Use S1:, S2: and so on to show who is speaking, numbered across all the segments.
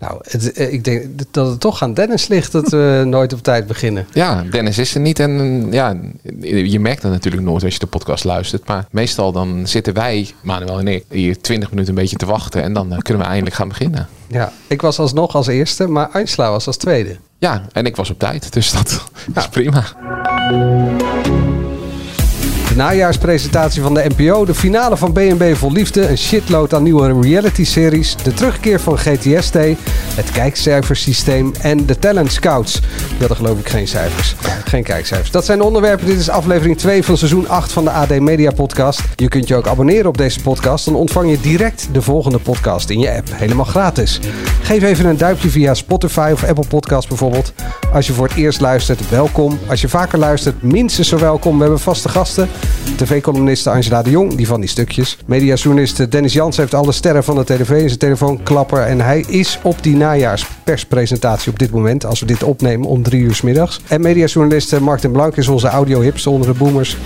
S1: Nou, het, eh, ik denk dat het toch aan Dennis ligt dat we nooit op tijd beginnen.
S2: Ja, Dennis is er niet. En ja, je merkt dat natuurlijk nooit als je de podcast luistert. Maar meestal dan zitten wij, Manuel en ik, hier 20 minuten een beetje te wachten. En dan eh, kunnen we eindelijk gaan beginnen.
S1: Ja, ik was alsnog als eerste, maar Angela was als tweede.
S2: Ja, en ik was op tijd. Dus dat is prima.
S1: De najaarspresentatie van de NPO, de finale van BNB Vol Liefde, een shitload aan nieuwe reality-series, de terugkeer van GTST, het kijkcijfersysteem en de Talent Scouts. Die hadden geloof ik geen cijfers, geen kijkcijfers. Dat zijn de onderwerpen. Dit is aflevering 2 van seizoen 8 van de AD Media Podcast. Je kunt je ook abonneren op deze podcast, dan ontvang je direct de volgende podcast in je app. Helemaal gratis. Geef even een duimpje via Spotify of Apple Podcasts bijvoorbeeld. Als je voor het eerst luistert, welkom. Als je vaker luistert, minstens zo welkom. We hebben vaste gasten. TV-columniste Angela de Jong, die van die stukjes. Mediajournalist Dennis Jans heeft alle sterren van de tv in zijn telefoonklapper. En hij is op die najaarsperspresentatie op dit moment, als we dit opnemen, om drie uur 's middags. En mediajournalist Martin Blank is onze audio-hips onder de boomers.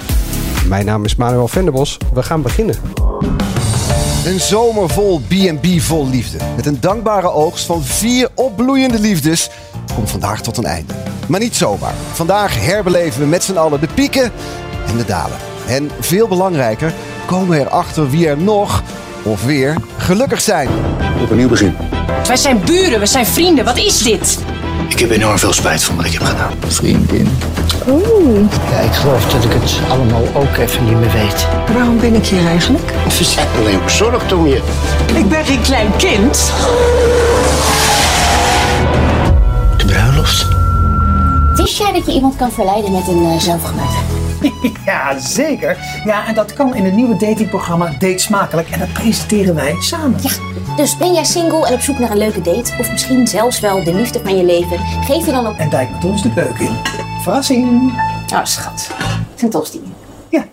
S1: Mijn naam is Manuel Venderbos. We gaan beginnen.
S3: Een zomer vol B&B vol liefde. Met een dankbare oogst van vier opbloeiende liefdes komt vandaag tot een einde. Maar niet zomaar. Vandaag herbeleven we met z'n allen de pieken en de dalen. En veel belangrijker, komen we erachter wie er nog of weer gelukkig zijn.
S4: Opnieuw begin.
S5: Wij zijn buren, we zijn vrienden. Wat is dit?
S4: Ik heb enorm veel spijt van wat ik heb gedaan. Vriendin.
S6: Ja, ik geloof dat ik het allemaal ook even niet meer weet.
S5: Waarom ben ik hier eigenlijk?
S4: Ze zijn alleen bezorgd om je.
S5: Ik ben geen klein kind.
S4: De bruiloft.
S7: Wist jij dat je iemand kan verleiden met een uh, zelfgemaakte?
S6: Ja, zeker. Ja, en dat kan in het nieuwe datingprogramma Date Smakelijk. En dat presenteren wij samen.
S7: Ja, dus ben jij single en op zoek naar een leuke date? Of misschien zelfs wel de liefde van je leven? Geef je dan op...
S6: En duik met ons de keuken in. Verrassing.
S7: Oh, schat. Zijn tosti.
S6: Ja.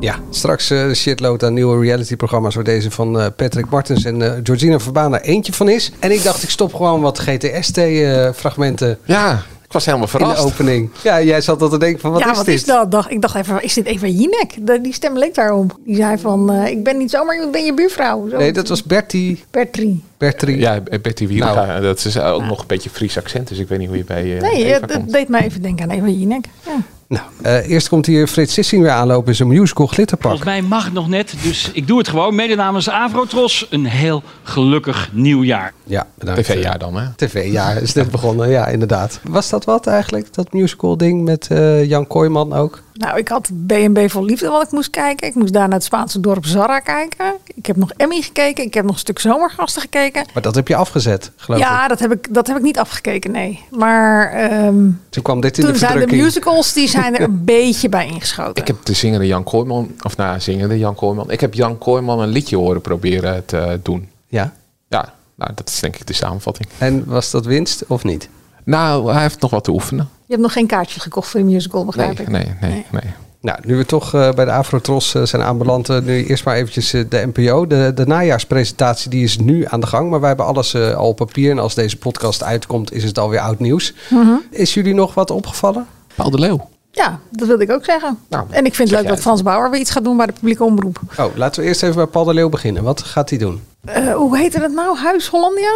S1: Ja, straks eh, de shitload aan nieuwe reality-programma's... waar deze van eh, Patrick Martens en eh, Georgina Verbaan er eentje van is. En ik dacht, ik stop gewoon wat GTST-fragmenten
S2: Ja, was helemaal
S1: in de
S2: verrast.
S1: opening. Ja, jij zat al te denken van, wat
S8: ja,
S1: is
S8: wat
S1: dit?
S8: is dat? Dacht, ik dacht even, is dit Eva Jinek? Die stem leek daarop. Die zei van, eh, ik ben niet zomaar, ik ben je buurvrouw. Zo.
S1: Nee, dat was Bertie.
S8: Bertrie.
S1: Bertrie.
S2: Ja, Betty Wieringa,
S1: Nou.
S2: dat is ook nog een beetje Fries accent. Dus ik weet niet hoe je bij eh
S8: Nee,
S2: komt.
S8: het deed mij even denken aan Eva Jinek. Ja.
S1: Nou, eh, eerst komt hier Frits Sissing weer aanlopen in zijn musical Glitterpak.
S9: Volgens mij mag het nog net, dus ik doe het gewoon. Mede namens Avrotros, een heel gelukkig nieuwjaar.
S1: Ja, bedankt.
S2: TV-jaar dan, hè?
S1: TV-jaar is net begonnen, ja, inderdaad. Was dat wat eigenlijk, dat musical ding met eh, Jan Kooijman ook?
S8: Nou, ik had B&B voor Liefde wat ik moest kijken. Ik moest daar naar het Spaanse dorp Zarra kijken. Ik heb nog Emmy gekeken. Ik heb nog een stuk Zomergasten gekeken.
S1: Maar dat heb je afgezet, geloof ik.
S8: Ja, dat heb, ik, dat heb ik niet afgekeken, nee. Maar ehm,
S1: Toen kwam dit in
S8: toen
S1: de
S8: zijn de musicals die zijn er een beetje bij ingeschoten.
S2: Ik heb de zingende Jan Kooijman, of nou, zingende Jan Kooijman. Ik heb Jan Kooijman een liedje horen proberen te doen.
S1: Ja,
S2: Ja, nou, dat is denk ik de samenvatting.
S1: en was dat winst of niet?
S2: Nou, hij heeft nog wat te oefenen.
S8: Je hebt nog geen kaartjes gekocht voor de musical, begrijp
S2: Nee,
S8: ik.
S2: nee, nee, nee.
S1: Nou, nu we toch eh, bij de Afrotros eh, zijn aanbeland, eh, nu eerst maar eventjes de NPO. De, de najaarspresentatie die is nu aan de gang, maar wij hebben alles eh, al op papier. En als deze podcast uitkomt, is het alweer oud nieuws.
S8: Mhm.
S1: Is jullie nog wat opgevallen?
S2: Paul de Leeuw.
S8: Ja, dat wilde ik ook zeggen.
S2: Nou,
S8: en ik vind het leuk dat. Frans Bauer weer iets gaat doen bij de publieke omroep.
S1: Oh, laten we eerst even bij Paul de Leeuw beginnen. Wat gaat hij doen?
S8: Eh, hoe heette het nou? Huis Hollandia?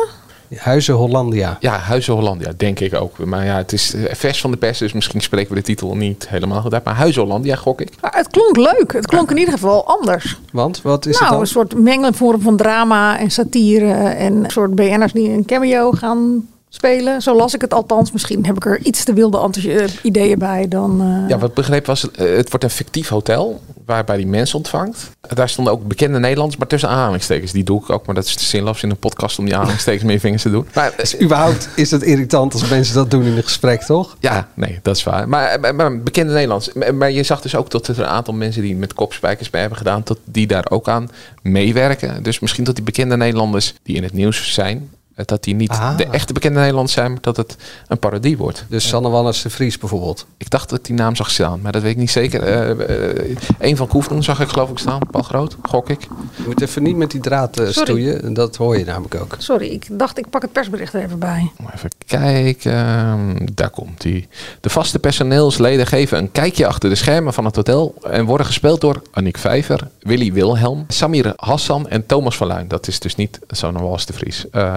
S1: Huizen Hollandia.
S2: Ja, Huizen Hollandia, denk ik ook. Maar ja, het is eh, vers van de pers, dus misschien spreken we de titel niet helemaal goed uit. Maar Huizen Hollandia, gok ik.
S8: Maar het klonk leuk. Het klonk in ieder geval anders.
S1: Want, wat is
S8: nou,
S1: het dan?
S8: een soort mengelvorm van drama en satire. En een soort BN'ers die een cameo gaan spelen. Zo las ik het althans. Misschien heb ik er iets te wilde eh, ideeën bij dan... eh,
S2: Ja, wat ik begreep was, het wordt een fictief hotel waarbij die mensen ontvangt. Daar stonden ook bekende Nederlanders, maar tussen aanhalingstekens. Die doe ik ook, maar dat is te zinloos in een podcast om die aanhalingstekens met je vingers te doen. Maar
S1: Überhaupt is het irritant als mensen dat doen in een gesprek, toch?
S2: ja, nee, dat is waar. Maar, maar, maar bekende Nederlanders. Maar, je zag dus ook dat er een aantal mensen die met kopspijkers bij hebben gedaan, dat die daar ook aan meewerken. Dus misschien dat die bekende Nederlanders die in het nieuws zijn, Dat die niet
S1: Ah.
S2: de echte bekende Nederlanders zijn, maar dat het een parodie wordt.
S1: Dus Sanne Wallis de Vries bijvoorbeeld.
S2: Ik dacht dat ik die naam zag staan, maar dat weet ik niet zeker. Eh, eh, een van Koefnoen zag ik geloof ik staan. Paul Groot, gok ik.
S1: Je moet even niet met die draad eh, stoeien. Dat hoor je namelijk ook.
S8: Sorry, ik dacht ik pak het persbericht er even bij.
S2: Even kijken. Ehm, Daar komt hij. De vaste personeelsleden geven een kijkje achter de schermen van het hotel. En worden gespeeld door Annick Vijver, Willy Wilhelm, Samir Hassan en Thomas van Luijn. Dat is dus niet zo'n Wals de Vries. Eh,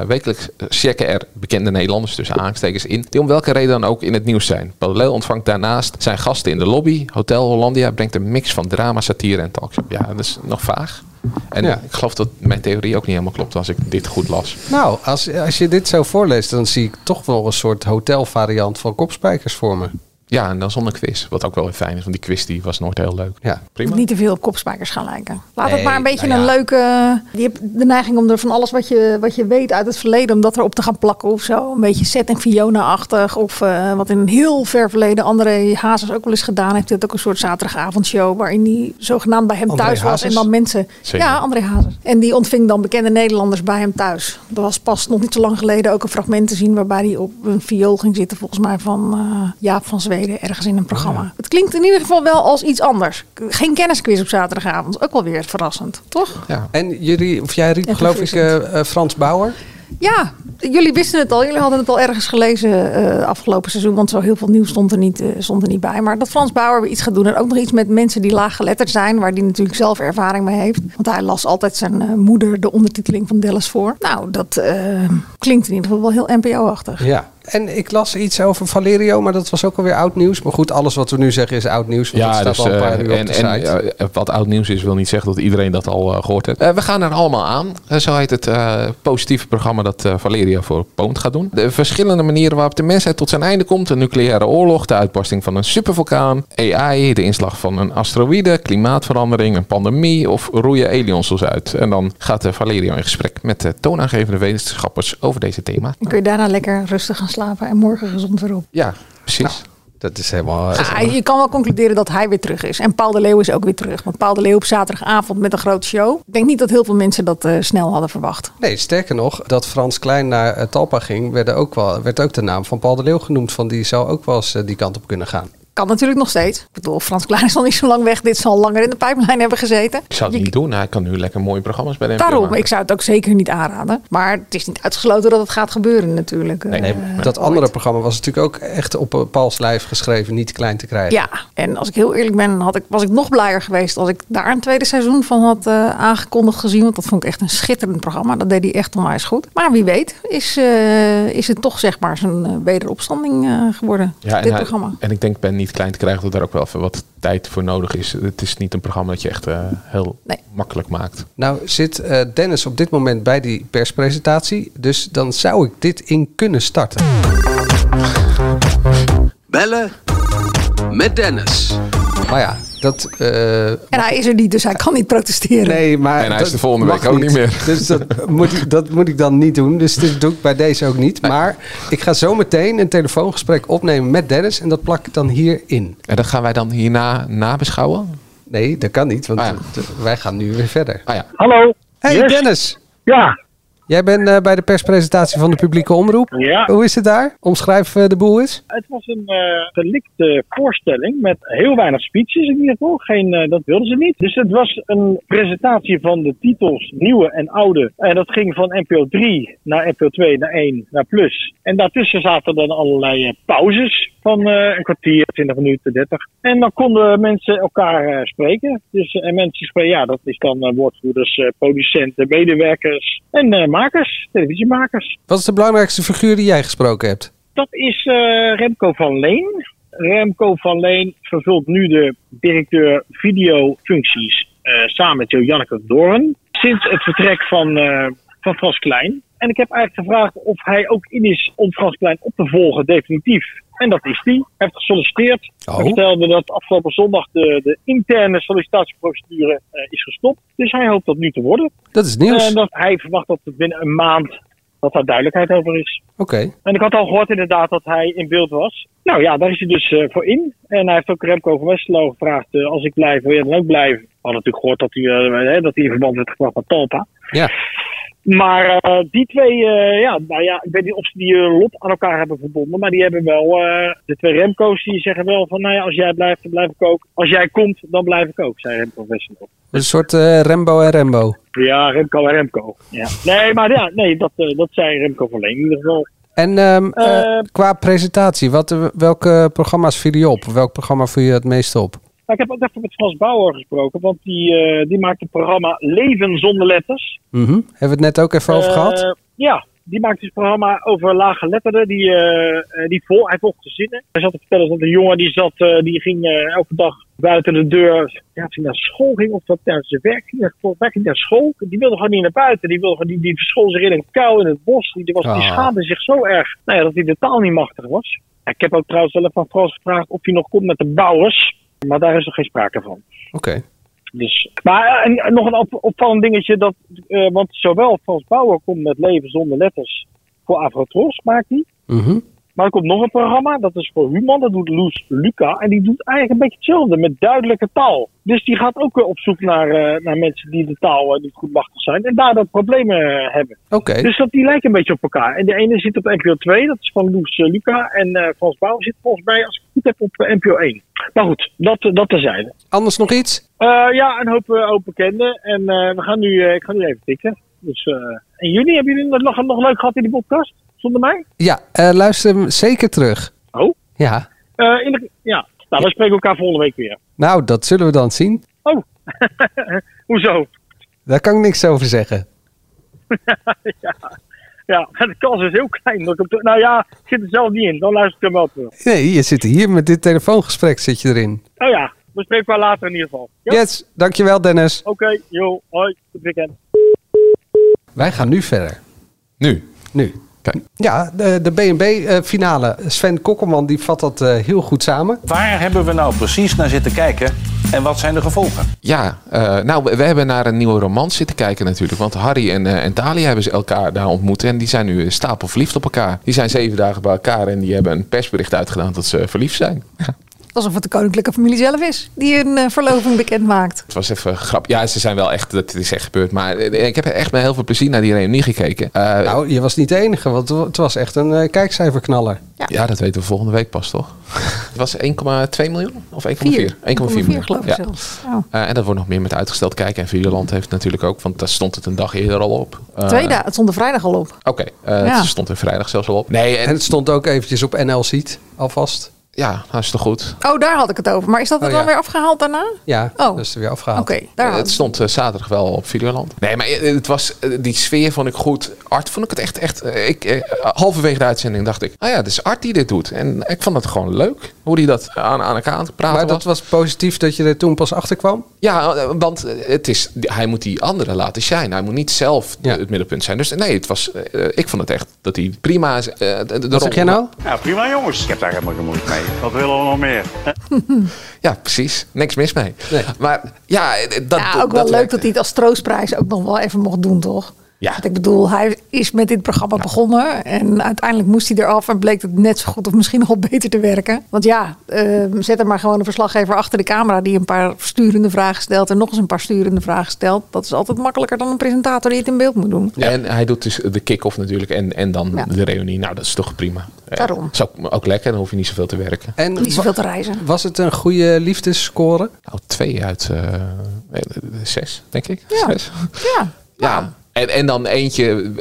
S2: checken er bekende Nederlanders tussen aanstekers in. Die om welke reden dan ook in het nieuws zijn. Leeuw ontvangt daarnaast zijn gasten in de lobby. Hotel Hollandia brengt een mix van drama, satire en talkshow. Ja, dat is nog vaag. En
S1: Ja.
S2: ik geloof dat mijn theorie ook niet helemaal klopt als ik dit goed las.
S1: Nou, als, als je dit zo voorleest, dan zie ik toch wel een soort hotelvariant van kopspijkers voor me.
S2: Ja, en dan zonder quiz. Wat ook wel weer fijn is, want die quiz die was nooit heel leuk.
S1: Ja,
S2: prima.
S8: Niet te veel op kopspijkers gaan lijken. Laat het maar een beetje
S2: nou
S8: een leuke... Je hebt de neiging om er van alles wat je, wat je weet uit het verleden... om dat erop te gaan plakken of zo. Een beetje Seth en Fiona-achtig. Of eh, wat in een heel ver verleden André Hazes ook wel eens gedaan heeft. Hij had ook een soort zaterdagavondshow... waarin hij zogenaamd bij hem
S1: André
S8: thuis was. En dan mensen...
S2: Zeker.
S8: Ja, André Hazes. En die ontving dan bekende Nederlanders bij hem thuis. Er was pas nog niet zo lang geleden ook een fragment te zien... waarbij hij op een viool ging zitten volgens mij van eh, Jaap van Zweden... ergens in een programma. Het klinkt in ieder geval wel als iets anders. Geen kennisquiz op zaterdagavond. Ook wel weer verrassend, toch?
S2: Ja.
S1: En jullie, of jij riep
S8: En
S1: geloof ik eh, eh, Frans Bauer.
S8: Ja, jullie wisten het al. Jullie hadden het al ergens gelezen eh, afgelopen seizoen. Want zo heel veel nieuws stond er, niet, eh, stond er niet bij. Maar dat Frans Bauer weer iets gaat doen. En ook nog iets met mensen die laaggeletterd zijn. Waar die natuurlijk zelf ervaring mee heeft. Want hij las altijd zijn eh, moeder de ondertiteling van Dallas voor. Nou, dat eh, klinkt in ieder geval wel heel NPO-achtig.
S1: Ja. En ik las iets over Valerio, maar dat was ook alweer oud nieuws. Maar goed, alles wat we nu zeggen is oud nieuws. Want
S2: Ja,
S1: het staat
S2: dus,
S1: al een paar
S2: eh,
S1: uur
S2: en,
S1: op de
S2: en
S1: site.
S2: eh, wat oud nieuws is, wil niet zeggen dat iedereen dat al eh, gehoord heeft. We gaan er allemaal aan. Zo heet het eh, positieve programma dat eh, Valeria voor Poont gaat doen. De verschillende manieren waarop de mensheid tot zijn einde komt. Een nucleaire oorlog, de uitbarsting van een supervulkaan, AI, de inslag van een asteroïde, klimaatverandering, een pandemie of roeien aliens uit. En dan gaat Valeria in gesprek met de toonaangevende wetenschappers over deze thema.
S8: Dan kun je daarna lekker rustig gaan slapen. En morgen gezond weer op.
S2: Ja, precies.
S1: dat is helemaal...
S8: Ah, je kan wel concluderen dat hij weer terug is. En Paul de Leeuw is ook weer terug. Want Paul de Leeuw op zaterdagavond met een grote show. Ik denk niet dat heel veel mensen dat eh, snel hadden verwacht.
S1: Nee, sterker nog, dat Frans Klein naar eh, Talpa ging, werd ook, wel, werd ook de naam van Paul de Leeuw genoemd. Van die zou ook wel eens eh, die kant op kunnen gaan.
S8: Kan natuurlijk nog steeds. Ik bedoel, Frans Klein is al niet zo lang weg. Dit zal langer in de pijplijn hebben gezeten.
S2: Ik zou het niet doen. Hij kan nu lekker mooie programma's bij de NPO
S8: Daarom,
S2: maken.
S8: ik zou het ook zeker niet aanraden. Maar het is niet uitgesloten dat het gaat gebeuren natuurlijk.
S1: Nee,
S8: Eh,
S1: dat andere programma was natuurlijk ook echt op Pauls lijf geschreven, niet klein te krijgen.
S8: Ja, en als ik heel eerlijk ben, had ik, was ik nog blijer geweest als ik daar een tweede seizoen van had eh, aangekondigd gezien. Want dat vond ik echt een schitterend programma. Dat deed hij echt onwijs goed. Maar wie weet is, eh, is het toch zeg maar zijn uh, wederopstanding eh, geworden,
S2: Ja, en,
S8: dit
S2: hij-
S8: programma.
S2: en ik denk ben niet klein te krijgen dat daar ook wel even wat tijd voor nodig is. Het is niet een programma dat je echt eh, heel makkelijk maakt.
S1: Nou zit eh, Dennis op dit moment bij die perspresentatie, dus dan zou ik dit in kunnen starten.
S10: Bellen met Dennis.
S1: Maar ja, dat... eh,
S8: En hij is er niet, dus hij kan niet protesteren.
S1: Nee, maar
S2: En hij is
S1: dat
S2: de volgende week ook niet meer.
S1: Dus dat moet, ik, dat moet ik dan niet doen. Dus dit doe ik bij deze ook niet. Maar ik ga zo meteen een telefoongesprek opnemen met Dennis. En dat plak ik dan hierin.
S2: En dat gaan wij dan hierna nabeschouwen?
S1: Nee, dat kan niet. Want t- wij gaan nu weer verder.
S2: Ah ja.
S11: Hallo.
S1: Hey
S11: Yes.
S1: Dennis.
S11: Ja.
S1: Jij bent eh, bij de perspresentatie van de publieke omroep.
S11: Ja.
S1: Hoe is het daar? Omschrijf eh, de boel eens.
S11: Het was een eh gelikte voorstelling met heel weinig speeches in ieder geval. Geen, eh, dat wilden ze niet. Dus het was een presentatie van de titels nieuwe en oude. En dat ging van NPO 3 naar NPO 2 naar 1 naar Plus. En daartussen zaten dan allerlei eh, pauzes van eh, een kwartier, 20 minuten, 30. En dan konden mensen elkaar eh, spreken. Dus, eh, en mensen spreken, ja, dat is dan woordvoerders, producenten, medewerkers en makers, televisiemakers.
S1: Wat is de belangrijkste figuur die jij gesproken hebt?
S11: Dat is Remco van Leen. Remco van Leen vervult nu de directeur videofuncties eh samen met Janneke Doorn. Sinds het vertrek van, eh, van Frans Klein. En ik heb eigenlijk gevraagd of hij ook in is om Frans Klein op te volgen, definitief. En dat is hij. Hij heeft gesolliciteerd.
S1: Oh.
S11: Hij vertelde dat afgelopen zondag de, de interne sollicitatieprocedure eh, is gestopt. Dus hij hoopt dat nu te worden.
S1: Dat is nieuws.
S11: En dat hij verwacht dat het binnen een maand dat daar duidelijkheid over is.
S1: Oké.
S11: En ik had al gehoord inderdaad dat hij in beeld was. Nou ja, daar is hij dus eh, voor in. En hij heeft ook Remco van Westerlo gevraagd, eh, als ik blijf, wil je dan ook blijven? We hadden natuurlijk gehoord dat hij, hè, dat hij in verband werd gebracht met Talpa.
S1: Ja.
S11: Maar eh, die twee, eh, ja, nou ja, ik weet niet of ze die eh, lot aan elkaar hebben verbonden. Maar die hebben wel, de twee Remco's die zeggen wel van, nou ja, als jij blijft, dan blijf ik ook. Als jij komt, dan blijf ik ook, zei Remco Wessenhoff.
S1: Een soort Rembo en Rembo.
S11: Ja, Remco en Remco. Ja. Nee, maar ja, nee, dat, dat zei Remco van Leen in ieder geval.
S1: En ehm, eh,
S11: Eh,
S1: qua presentatie, wat, welke programma's viel je op? Welk programma viel je het meeste op?
S11: Ik heb ook even met Frans Bauer gesproken, want die, eh, die maakt het programma Leven zonder letters.
S1: Mhm. Hebben we het net ook even over
S11: Eh,
S1: gehad?
S11: Ja, die maakt dus een programma over lage letterden. Die, eh, die vol, hij volgt gezinnen. Hij zat te vertellen dat een jongen die zat, die ging elke dag buiten de deur. Ja, of hij naar school ging of dat naar zijn werk ging. Volgens mij ging naar school. Die wilde gewoon niet naar buiten. Die, wilde, die, die verschool zich in een kuil in het bos. Die, die, was, die
S1: Ah.
S11: schaamde zich zo erg nou ja, dat hij de taal niet machtig was. Ja, ik heb ook trouwens wel even aan Frans gevraagd of hij nog komt met de bouwers. Maar daar is er geen sprake van.
S1: Oké.
S11: Dus, maar eh, en, en nog een op- opvallend dingetje, dat, eh, want zowel Frans Bauer komt met Leven zonder letters voor Avrotros, maakt hij.
S1: Mhm.
S11: Maar er komt nog een programma, dat is voor Human, dat doet Loes Luca. En die doet eigenlijk een beetje hetzelfde, met duidelijke taal. Dus die gaat ook eh, op zoek naar, eh, naar mensen die de taal eh, niet goed machtig zijn. En daardoor problemen eh, hebben.
S1: Oké.
S11: Dus dat, die lijken een beetje op elkaar. En de ene zit op NPO 2, dat is van Loes eh, Luca. En eh Frans Bauer zit volgens mij, als ik het goed heb, op eh, NPO 1. Maar goed, dat, dat terzijde.
S1: Anders nog iets?
S11: Eh, ja, een hoop, eh, hoop bekenden. En eh, we gaan nu, eh, ik ga nu even tikken. Dus, eh, en jullie, hebben jullie het nog, nog leuk gehad in die podcast? Zonder mij?
S1: Ja, eh, luister hem zeker terug.
S11: Oh?
S1: Ja.
S11: Eh, in de, ja, nou, we spreken elkaar volgende week weer.
S1: Nou, dat zullen we dan zien.
S11: Oh, hoezo?
S1: Daar kan ik niks over zeggen.
S11: ja. ja, de kans is heel klein. Dat ik nou ja, ik zit er zelf niet in. Dan luister ik hem wel terug.
S1: Nee, je zit hier met dit telefoongesprek zit je erin.
S11: Oh ja, we spreken elkaar later in ieder geval. Ja?
S1: Yes, dankjewel Dennis.
S11: Oké, joh, hoi, goed weekend.
S1: Wij gaan nu verder.
S2: Nu?
S1: Nu. Ja, de, de B&B-finale. Sven Kokkelman die vat dat eh, heel goed samen.
S12: Waar hebben we nou precies naar zitten kijken en wat zijn de gevolgen?
S2: Ja, eh, nou, we hebben naar een nieuwe romans zitten kijken natuurlijk. Want Harry en, eh en Talia hebben ze elkaar daar ontmoet. En die zijn nu stapel verliefd op elkaar. Die zijn zeven dagen bij elkaar en die hebben een persbericht uitgedaan dat ze verliefd zijn.
S8: Alsof het de koninklijke familie zelf is die een eh, verloving bekend maakt.
S2: Het was even grap. Ja, ze zijn wel echt, dat is echt gebeurd. Maar eh, ik heb echt met heel veel plezier naar die reunie gekeken. Eh,
S1: Nou, je was niet de enige, want het was echt een kijkcijferknaller.
S2: ja. dat weten we volgende week pas, toch? het was 1,2 miljoen of 1,4? 1,4
S8: Vier.
S2: miljoen.
S8: geloof ik
S2: Ja.
S8: zelfs.
S2: Eh, en dat wordt nog meer met uitgesteld kijken. En Videoland heeft het natuurlijk ook, want daar stond het een dag eerder al op.
S8: Twee dagen, het stond er vrijdag al op.
S2: Oké, eh,
S8: Ja.
S2: het stond er vrijdag zelfs al op. Nee, en,
S1: En het stond ook eventjes op NL Ziet, alvast.
S2: Ja, dat is toch goed.
S8: Oh, daar had ik het over. Maar is dat er
S1: Oh,
S8: dan
S1: ja.
S8: weer afgehaald daarna?
S1: Ja,
S8: Oh.
S1: dat is er weer afgehaald.
S8: Oké, daar
S2: Eh, het stond eh, zaterdag wel op Videoland. Nee, maar eh, het was, die sfeer vond ik goed. Art vond ik het echt, echt. ik, eh, halverwege de uitzending dacht ik, ah ja, het is Art die dit doet. En ik vond het gewoon leuk hoe hij dat aan, aan elkaar aan het praten
S1: Maar dat was positief dat je er toen pas achter kwam?
S2: Ja, want het is, hij moet die anderen laten shine. Hij moet niet zelf de- het middelpunt zijn. Dus nee, het was, ik vond het echt dat hij prima is. eh, de- de
S1: Wat zeg jij nou?
S12: Ja, prima jongens. Ik heb daar helemaal geen moeite mee. Wat willen we nog meer?
S2: Ja, precies. Niks mis mee. Maar ja, dat,
S8: ja,
S2: dat-
S8: ook wel
S2: dat
S8: leuk dat hij het als troostprijs ook nog wel even mocht doen, toch?
S2: Ja.
S8: Want ik bedoel, hij is met dit programma begonnen. En uiteindelijk moest hij eraf en bleek het net zo goed of misschien nog wel beter te werken. Want ja, eh, zet er maar gewoon een verslaggever achter de camera die een paar sturende vragen stelt. En nog eens een paar sturende vragen stelt. Dat is altijd makkelijker dan een presentator die het in beeld moet doen.
S2: En hij doet dus de kick-off natuurlijk en, en dan
S8: Ja.
S2: de reunie. Nou, dat is toch prima. Ja,
S8: Daarom.
S2: is ook, ook lekker, dan hoef je niet zoveel te werken.
S1: En
S8: Niet zoveel te reizen.
S1: Was het een goede liefdesscore?
S2: Nou, twee uit eh, eh, zes, denk ik.
S8: Ja.
S2: Zes.
S8: Ja.
S2: Ja. En, en dan eentje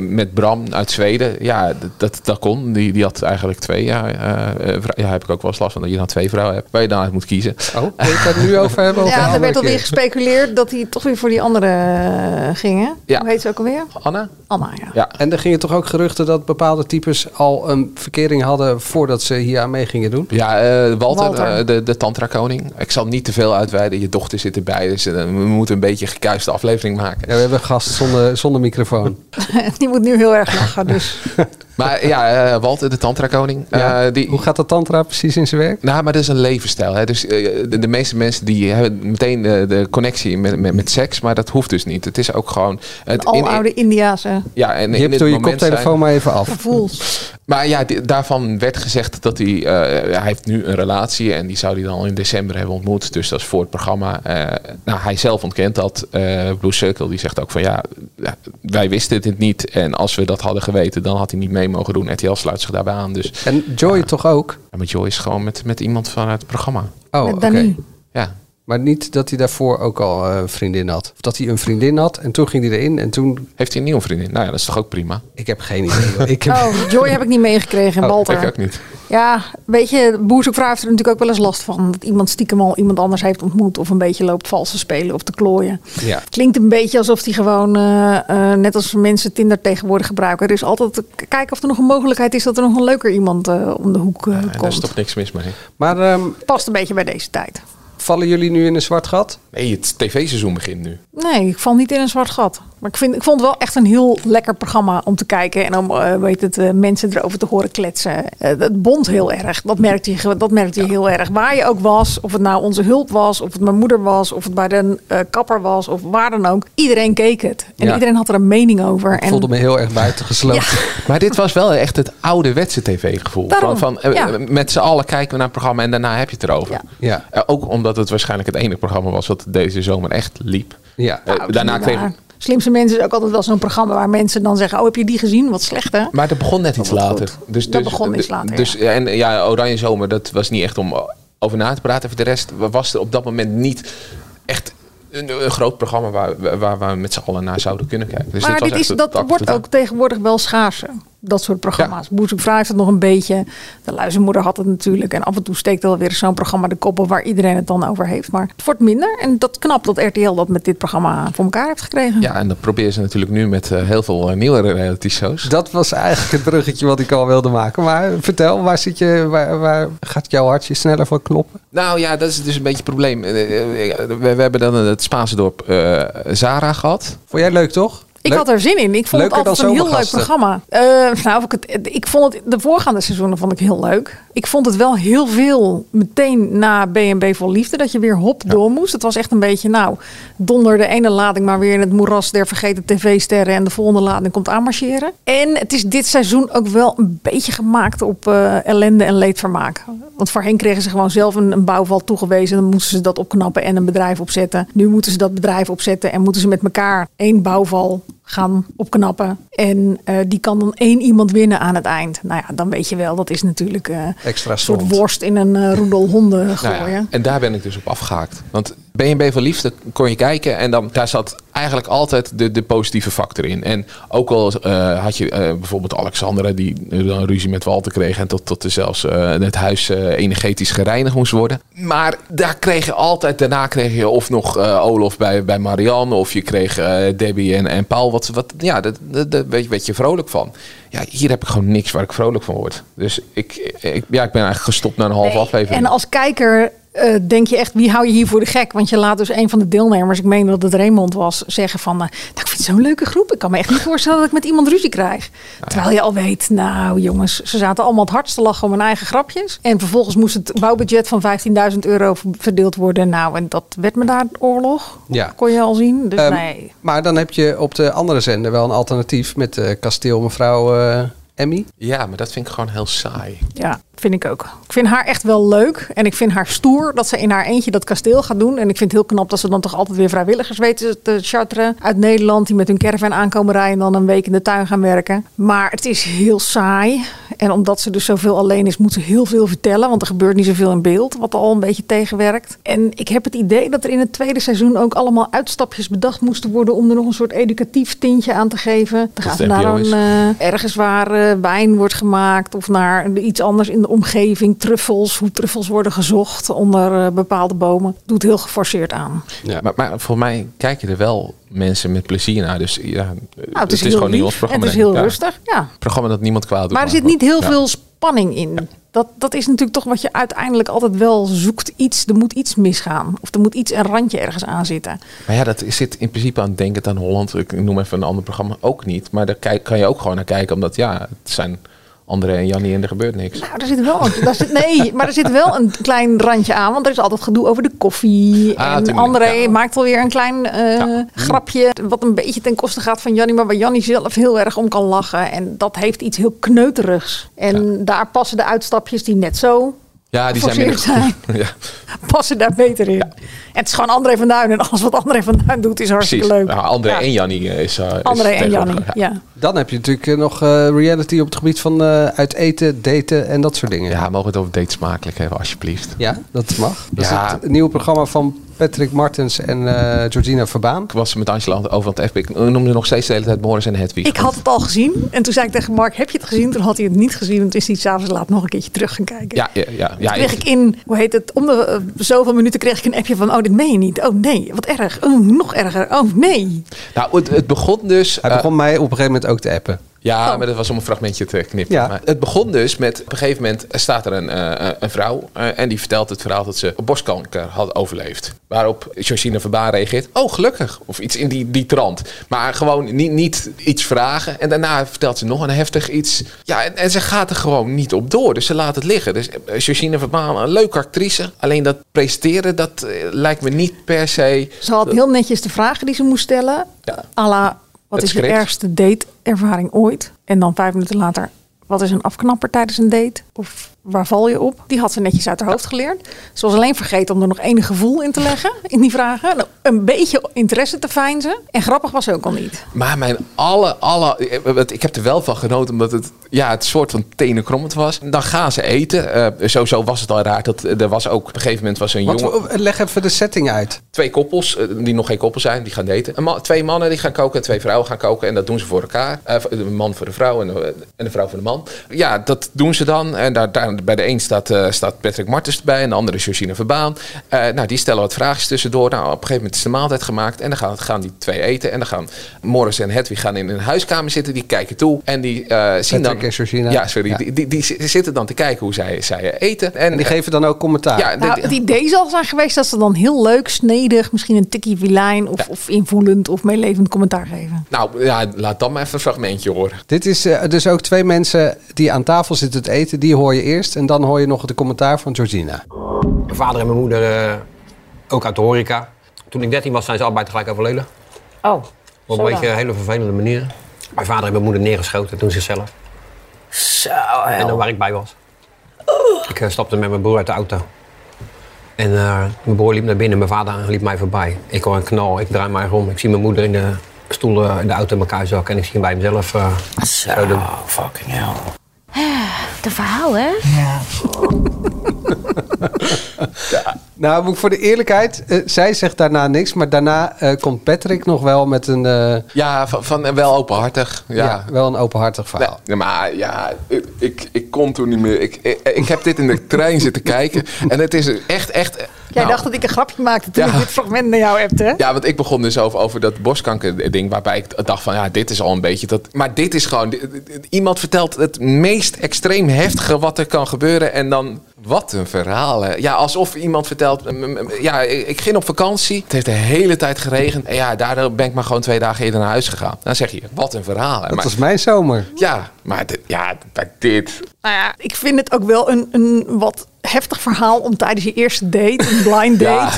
S2: met Bram uit Zweden. Ja, dat, dat kon. Die, die had eigenlijk twee. Ja, eh, eh, ja, heb ik ook wel eens last van dat je dan twee vrouwen hebt. Waar je dan uit moet kiezen.
S1: Oh, wil je het daar nu over hebben?
S8: Ja, er werd alweer gespeculeerd dat hij toch weer voor die andere eh, gingen.
S2: Ja.
S8: Hoe heet ze ook alweer?
S2: Anna?
S8: Anna, ja.
S2: Ja.
S1: En er gingen toch ook geruchten dat bepaalde types al een verkering hadden voordat ze hier aan mee gingen doen?
S2: Ja, eh, Walter,
S8: Walter.
S2: de, de tantra-koning. Ik zal niet te veel uitweiden. Je dochter zit erbij. Dus we moeten een beetje gekuiste aflevering maken.
S1: Ja, we hebben gast zonder, zonder microfoon.
S8: Die moet nu heel erg lachen. Dus.
S2: Maar ja, eh, Walter, de tantra-koning.
S1: Ja.
S2: eh, die,
S1: Hoe gaat de tantra precies in zijn werk?
S2: Nou, maar dat is een levensstijl. Hè? Dus eh, de, de meeste mensen die hebben meteen de, de connectie met, met, met seks, maar dat hoeft dus niet. Het is ook gewoon. Het
S8: Een aloude Indiase
S2: ja, en
S1: Je
S2: in
S1: hebt
S2: het
S1: door je koptelefoon
S2: zijn-
S1: maar even af.
S8: gevoels.
S2: Maar ja, daarvan werd gezegd dat hij, eh, hij heeft nu een relatie en die zou hij dan al in december hebben ontmoet. Dus dat is voor het programma. Eh, nou, hij zelf ontkent dat. Eh Blue Circle die zegt ook van ja, ja, wij wisten het niet. En als we dat hadden geweten, dan had hij niet mee mogen doen. RTL sluit zich daarbij aan. Dus,
S1: En Joy toch ook?
S2: ja, maar Joy is gewoon met, met iemand vanuit het programma.
S1: Oh,
S8: Met
S1: oké.
S2: Ja.
S1: Maar niet dat hij daarvoor ook al eh, een vriendin had. Of dat hij een vriendin had en toen ging hij erin en toen...
S2: Heeft hij een nieuwe vriendin? Nou ja, dat is toch ook prima?
S1: Ik heb geen idee. ik heb...
S8: Oh, Joy heb ik niet meegekregen.
S1: Oh,
S8: Walter.
S2: Ik ook niet.
S8: Ja, weet je, Boerzoekvrouw heeft er natuurlijk ook wel eens last van. Dat iemand stiekem al iemand anders heeft ontmoet. Of een beetje loopt vals te spelen of te klooien.
S1: Ja.
S8: Het klinkt een beetje alsof die gewoon, eh, eh, net als mensen Tinder tegenwoordig gebruiken. Er is altijd kijken of er nog een mogelijkheid is dat er nog een leuker iemand eh, om de hoek
S2: En daar is
S8: komt.
S2: toch niks mis mee?
S1: Maar ehm,
S8: Past een beetje bij deze tijd.
S1: Vallen jullie nu in een zwart gat?
S2: Nee, het tv-seizoen begint nu.
S8: Nee, ik val niet in een zwart gat. Maar ik, vind, ik vond het wel echt een heel lekker programma om te kijken. En om eh, weet het, eh, mensen erover te horen kletsen. Eh, het bond heel erg. Dat merkte je, dat merkte je heel erg. Waar je ook was. Of het nou onze hulp was. Of het mijn moeder was. Of het bij de eh, kapper was. Of waar dan ook. Iedereen keek het. En
S1: Ja.
S8: iedereen had er een mening over.
S1: Ik
S8: en
S1: voelde me heel erg buitengesloten.
S2: Maar dit was wel echt het ouderwetse tv-gevoel. Van, van, eh. Met z'n allen kijken we naar het programma en daarna heb je het erover.
S1: Ja.
S2: Eh, ook omdat het waarschijnlijk het enige programma was wat deze zomer echt liep.
S1: Ja.
S2: Eh,
S8: Nou,
S2: daarna kreeg.
S8: Slimste mensen is ook altijd wel zo'n programma waar mensen dan zeggen: Oh, heb je die gezien? Wat slecht hè?
S2: Maar dat begon net iets later.
S8: goed.
S2: Dus,
S8: Dat
S2: dus,
S8: begon iets
S2: dus-
S8: later,
S2: Dus, En ja, Oranje Zomer, dat was niet echt om over na te praten. Voor de rest was er op dat moment niet echt een, een groot programma waar, waar, waar we met z'n allen naar zouden kunnen kijken. Dus
S8: maar
S2: dit
S8: dit is, dat wordt ook tegenwoordig wel schaarser. Dat soort programma's. Ja. Boezemvrouw heeft het nog een beetje. De luizenmoeder had het natuurlijk. En af en toe steekt er wel weer zo'n programma de koppen waar iedereen het dan over heeft. Maar het wordt minder. En dat knap dat RTL dat met dit programma voor elkaar heeft gekregen.
S2: Ja, en dat proberen ze natuurlijk nu met eh, heel veel uh, nieuwe reality shows.
S1: Dat was eigenlijk het bruggetje wat ik al wilde maken. Maar vertel, waar, zit je, waar, waar gaat jouw hartje sneller van kloppen?
S2: Nou ja, dat is dus een beetje het probleem. We, we hebben dan het Spaanse dorp uh, Zara gehad.
S1: Vond jij leuk toch?
S8: Ik
S1: Leuk?
S8: had er zin in. Ik vond
S1: Leuker
S8: het altijd een heel leuk programma. Uh, nou, of ik, het, ik vond het, de voorgaande seizoenen vond ik heel leuk. Ik vond het wel heel veel meteen na BNB Vol Liefde. Dat je weer hop door moest. Het was echt een beetje, nou, donder de ene lading maar weer in het moeras der vergeten tv-sterren. En de volgende lading komt aanmarcheren. En het is dit seizoen ook wel een beetje gemaakt op uh, ellende en leedvermaak. Want voorheen kregen ze gewoon zelf een, een bouwval toegewezen. Dan moesten ze dat opknappen en een bedrijf opzetten. Nu moeten ze dat bedrijf opzetten en moeten ze met elkaar één bouwval gaan opknappen. En uh, die kan dan één iemand winnen aan het eind. Nou ja, dan weet je wel, dat is natuurlijk uh,
S1: Extra
S8: een soort worst in een uh, roedel honden gooien.
S2: Nou ja, en daar ben ik dus op afgehaakt. Want BNB van Liefde kon je kijken en dan, daar zat eigenlijk altijd de, de positieve factor in. En ook al uh, had je uh, bijvoorbeeld Alexandra die dan ruzie met Walter kreeg en tot, tot er zelfs uh, het huis energetisch gereinigd moest worden. Maar daar kreeg je altijd, daarna kreeg je of nog Olof bij, bij Marianne of je kreeg Debbie en, en Paul. Wat, wat, ja, daar werd, werd je vrolijk van. Ja, hier heb ik gewoon niks waar ik vrolijk van word. Dus ik, ik, ja, ik ben eigenlijk gestopt na een halve
S8: Nee,
S2: aflevering.
S8: En als kijker uh, denk je echt, wie hou je hier voor de gek? Want je laat dus een van de deelnemers, ik meen dat het Raymond was, zeggen van... Uh, nou, ik vind het zo'n leuke groep. Ik kan me echt niet voorstellen dat ik met iemand ruzie krijg. Nou, Terwijl je al weet, nou jongens, ze zaten allemaal het hardst te lachen om hun eigen grapjes. En vervolgens moest het bouwbudget van 15.000 euro verdeeld worden. Nou, en dat werd me daar oorlog.
S1: Ja.
S8: Kon je al zien. Dus
S1: Um,
S8: nee.
S1: Maar dan heb je op de andere zender wel een alternatief met uh, kasteel mevrouw Emmy.
S2: Ja, maar dat vind ik gewoon heel saai.
S8: Ja, vind ik ook. Ik vind haar echt wel leuk. En ik vind haar stoer dat ze in haar eentje dat kasteel gaat doen. En ik vind het heel knap dat ze dan toch altijd weer vrijwilligers weten te charteren uit Nederland. Die met hun caravan aankomen rijden en dan een week in de tuin gaan werken. Maar het is heel saai. En omdat ze dus zoveel alleen is, moet ze heel veel vertellen. Want er gebeurt niet zoveel in beeld, wat al een beetje tegenwerkt. En ik heb het idee dat er in het tweede seizoen ook allemaal uitstapjes bedacht moesten worden. om er nog een soort educatief tintje aan te geven. Dan gaan ze naar een, uh, ergens waar uh, wijn wordt gemaakt. of naar iets anders in de omgeving. Truffels, hoe truffels worden gezocht onder uh, bepaalde bomen. Doet heel geforceerd aan.
S2: Ja, maar, maar voor mij kijken er wel mensen met plezier naar. Dus ja,
S8: nou, het is,
S2: het is gewoon niet ons
S8: En
S2: programma.
S8: het is heel
S2: ja.
S8: rustig, ja.
S2: Programma dat niemand kwaad doet.
S8: Maar er zit niet heel
S2: ja.
S8: veel spanning in. Dat, dat is natuurlijk toch wat je uiteindelijk altijd wel zoekt. Iets, er moet iets misgaan. Of er moet iets een randje ergens aan zitten.
S2: Maar ja, dat zit in principe aan Denk aan Holland. Ik noem even een ander programma ook niet. Maar daar kan je ook gewoon naar kijken. Omdat ja, het zijn André en Jannie en er gebeurt niks.
S8: Nou, er zit wel een, daar zit, nee, maar er zit wel een klein randje aan. Want er is altijd gedoe over de koffie.
S2: Ah,
S8: en
S2: tuurlijk,
S8: André
S2: ja.
S8: maakt alweer een klein uh, ja. grapje. Wat een beetje ten koste gaat van Jannie. Maar waar Jannie zelf heel erg om kan lachen. En dat heeft iets heel kneuterigs. En ja. daar passen de uitstapjes die net zo
S2: Ja, die zijn minder
S8: zijn.
S2: ja,
S8: passen daar beter in. En het is gewoon André van Duin. En alles wat André van Duin doet is hartstikke
S2: precies.
S8: leuk.
S2: Ja, André
S8: Ja.
S2: en Jannie eh, is... eh, is
S8: André en Jannie, ja.
S1: Dan heb je natuurlijk eh, nog eh, reality op het gebied van eh, uit eten, daten en dat soort dingen.
S2: Ja, mogen we het over date smakelijk hebben, alsjeblieft.
S1: Ja, dat mag. Dat
S2: Ja.
S1: is het nieuwe programma van Patrick Martens en eh, Georgina Verbaan.
S2: Ik was met Angela over aan het appen. Ik noemde nog steeds de hele tijd Morris en Hedwig.
S8: Ik had het al gezien. En toen zei ik tegen Mark, heb je het gezien? Toen had hij het niet gezien. En toen is hij s'avonds laat nog een keertje terug gaan kijken.
S2: Ja, ja, ja. ja
S8: Toen kreeg ik in, hoe heet het, om de eh, zoveel minuten kreeg ik een appje van, oh dit meen je niet. Oh nee, wat erg. Oh, nog erger. Oh nee.
S2: Nou, het, het begon dus...
S1: Hij begon mij op een gegeven moment ook te appen.
S2: Ja, maar dat was om een fragmentje te knippen.
S1: Ja.
S2: Maar het begon dus met, op een gegeven moment staat er een, eh, een vrouw eh, en die vertelt het verhaal dat ze borstkanker had overleefd. Waarop Georgina Verbaan reageert, oh gelukkig, of iets in die, die trant. Maar gewoon niet, niet iets vragen. En daarna vertelt ze nog een heftig iets. Ja, en, en ze gaat er gewoon niet op door, dus ze laat het liggen. Dus eh, Georgina Verbaan, een leuke actrice. Alleen dat presenteren, dat eh, lijkt me niet per se...
S8: Ze had heel netjes de vragen die ze moest stellen.
S2: Ja.
S8: à la, wat
S2: Het
S8: is je ergste dateervaring ooit? En dan vijf minuten later, wat is een afknapper tijdens een date? Of waar val je op? Die had ze netjes uit haar hoofd geleerd. Ze was alleen vergeten om er nog enig gevoel in te leggen in die vragen. Nou, Een beetje interesse te fijnzen. En grappig was ze ook al niet.
S2: Maar mijn alle, alle... Ik heb er wel van genoten, omdat het ja, het soort van tenenkrommend was. Dan gaan ze eten. Eh, sowieso was het al raar. Dat, er was ook op een gegeven moment was er een
S1: Wat,
S2: jongen...
S1: leg even de setting uit.
S2: Twee koppels, eh, die nog geen koppel zijn, die gaan man- twee mannen die gaan koken en twee vrouwen gaan koken. En dat doen ze voor elkaar. Eh, de man voor de vrouw en de, en de vrouw voor de man. Ja, dat doen ze dan. En daar, daar, bij de een staat, eh, staat Patrick Martens erbij. En de andere is Georgine Verbaan. Eh, nou, die stellen wat vraagjes tussendoor. Nou, op een gegeven moment is de maaltijd gemaakt. En dan gaan, gaan die twee eten. En dan gaan Morris en Hedwig gaan in een huiskamer zitten. Die kijken toe. En die eh, zien dan...
S1: Patrick en Georgina.
S2: Ja, sorry.
S1: Ja.
S2: Die, die, die zitten dan te kijken hoe zij, zij eten. En,
S1: En die geven dan ook commentaar.
S2: Ja,
S8: Nou, het idee zal zijn geweest dat ze dan heel leuk, snedig, misschien een tikkie vilijn of, of invoelend of meelevend commentaar geven.
S2: Nou, ja, laat dan maar even een fragmentje horen.
S1: Dit is eh, dus ook twee mensen die aan tafel zitten te eten. Die hoor je eerst. En dan hoor je nog de commentaar van Georgina.
S13: Mijn vader en mijn moeder eh, ook uit de horeca. Toen ik 13 was, zijn ze allebei tegelijk overleden.
S7: Oh,
S13: Op een
S7: zo
S13: beetje hele vervelende manier. Mijn vader en mijn moeder neergeschoten toen zichzelf.
S7: Zo,
S13: En dan waar ik bij was. Ik eh, stapte met mijn broer uit de auto. En eh, mijn broer liep naar binnen, mijn vader liep mij voorbij. Ik hoor een knal, ik draai mij om. Ik zie mijn moeder in de stoel in de auto in elkaar zakken. En ik zie hem bij mezelf eh zo doen.
S7: fucking hell. De verhaal, hè?
S6: Ja.
S1: Nou, moet ik voor de eerlijkheid. eh, zij zegt daarna niks. Maar daarna eh, komt Patrick nog wel met een... eh,
S2: Ja, van, van wel openhartig. Ja.
S1: ja. wel een openhartig verhaal.
S2: Nee, maar ja, ik, ik, ik kon toen niet meer. Ik, ik, ik heb dit in de trein zitten kijken. En het is echt, echt...
S8: Jij
S2: nou,
S8: dacht dat ik een grapje maakte toen
S2: Ja.
S8: ik dit fragment naar jou hebt, hè?
S2: Ja, want ik begon dus over, over dat borstkanker-ding. Waarbij ik dacht van, ja, dit is al een beetje dat... Maar dit is gewoon... Iemand vertelt het meest extreem heftige wat er kan gebeuren. En dan... Wat een verhaal, hè. Ja, alsof iemand vertelt... Ja, ik ging op vakantie. Het heeft de hele tijd geregend. En ja, daardoor ben ik maar gewoon twee dagen eerder naar huis gegaan. Dan zeg je, wat een verhaal. hè.
S1: Dat
S2: Maar-
S1: was mijn zomer.
S2: Ja, maar dit, ja, bij dit...
S8: Nou ja, ik vind het ook wel een, een wat heftig verhaal om tijdens je eerste date, een blind date,
S2: Ja,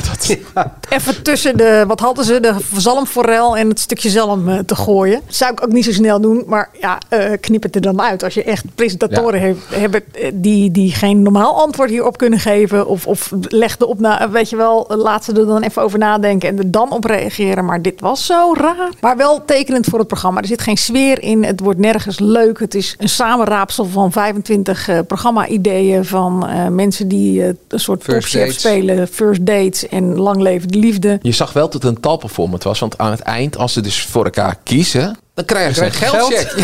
S2: dat,
S8: even tussen de, wat hadden ze, de zalmforel en het stukje zalm eh, te gooien. Dat zou ik ook niet zo snel doen, maar ja, eh, knip het er dan uit. Als je echt presentatoren heeft, hebben eh, die, die geen normaal antwoord hierop kunnen geven of, of leg erop na, weet je wel, laat ze er dan even over nadenken en er dan op reageren. Maar dit was zo raar. Maar wel tekenend voor het programma. Er zit geen sfeer in, het wordt nergens leuk. Het is een samenraapsel van 25 eh, programma-ideeën van eh, mensen die eh, een soort
S1: First
S8: topchef
S1: dates.
S8: spelen, first dates en lang leven de liefde.
S2: Je zag wel dat het een talperformant was. Want aan het eind, als ze dus voor elkaar kiezen... dan krijgen ze een
S1: krijg je
S2: geldcheck.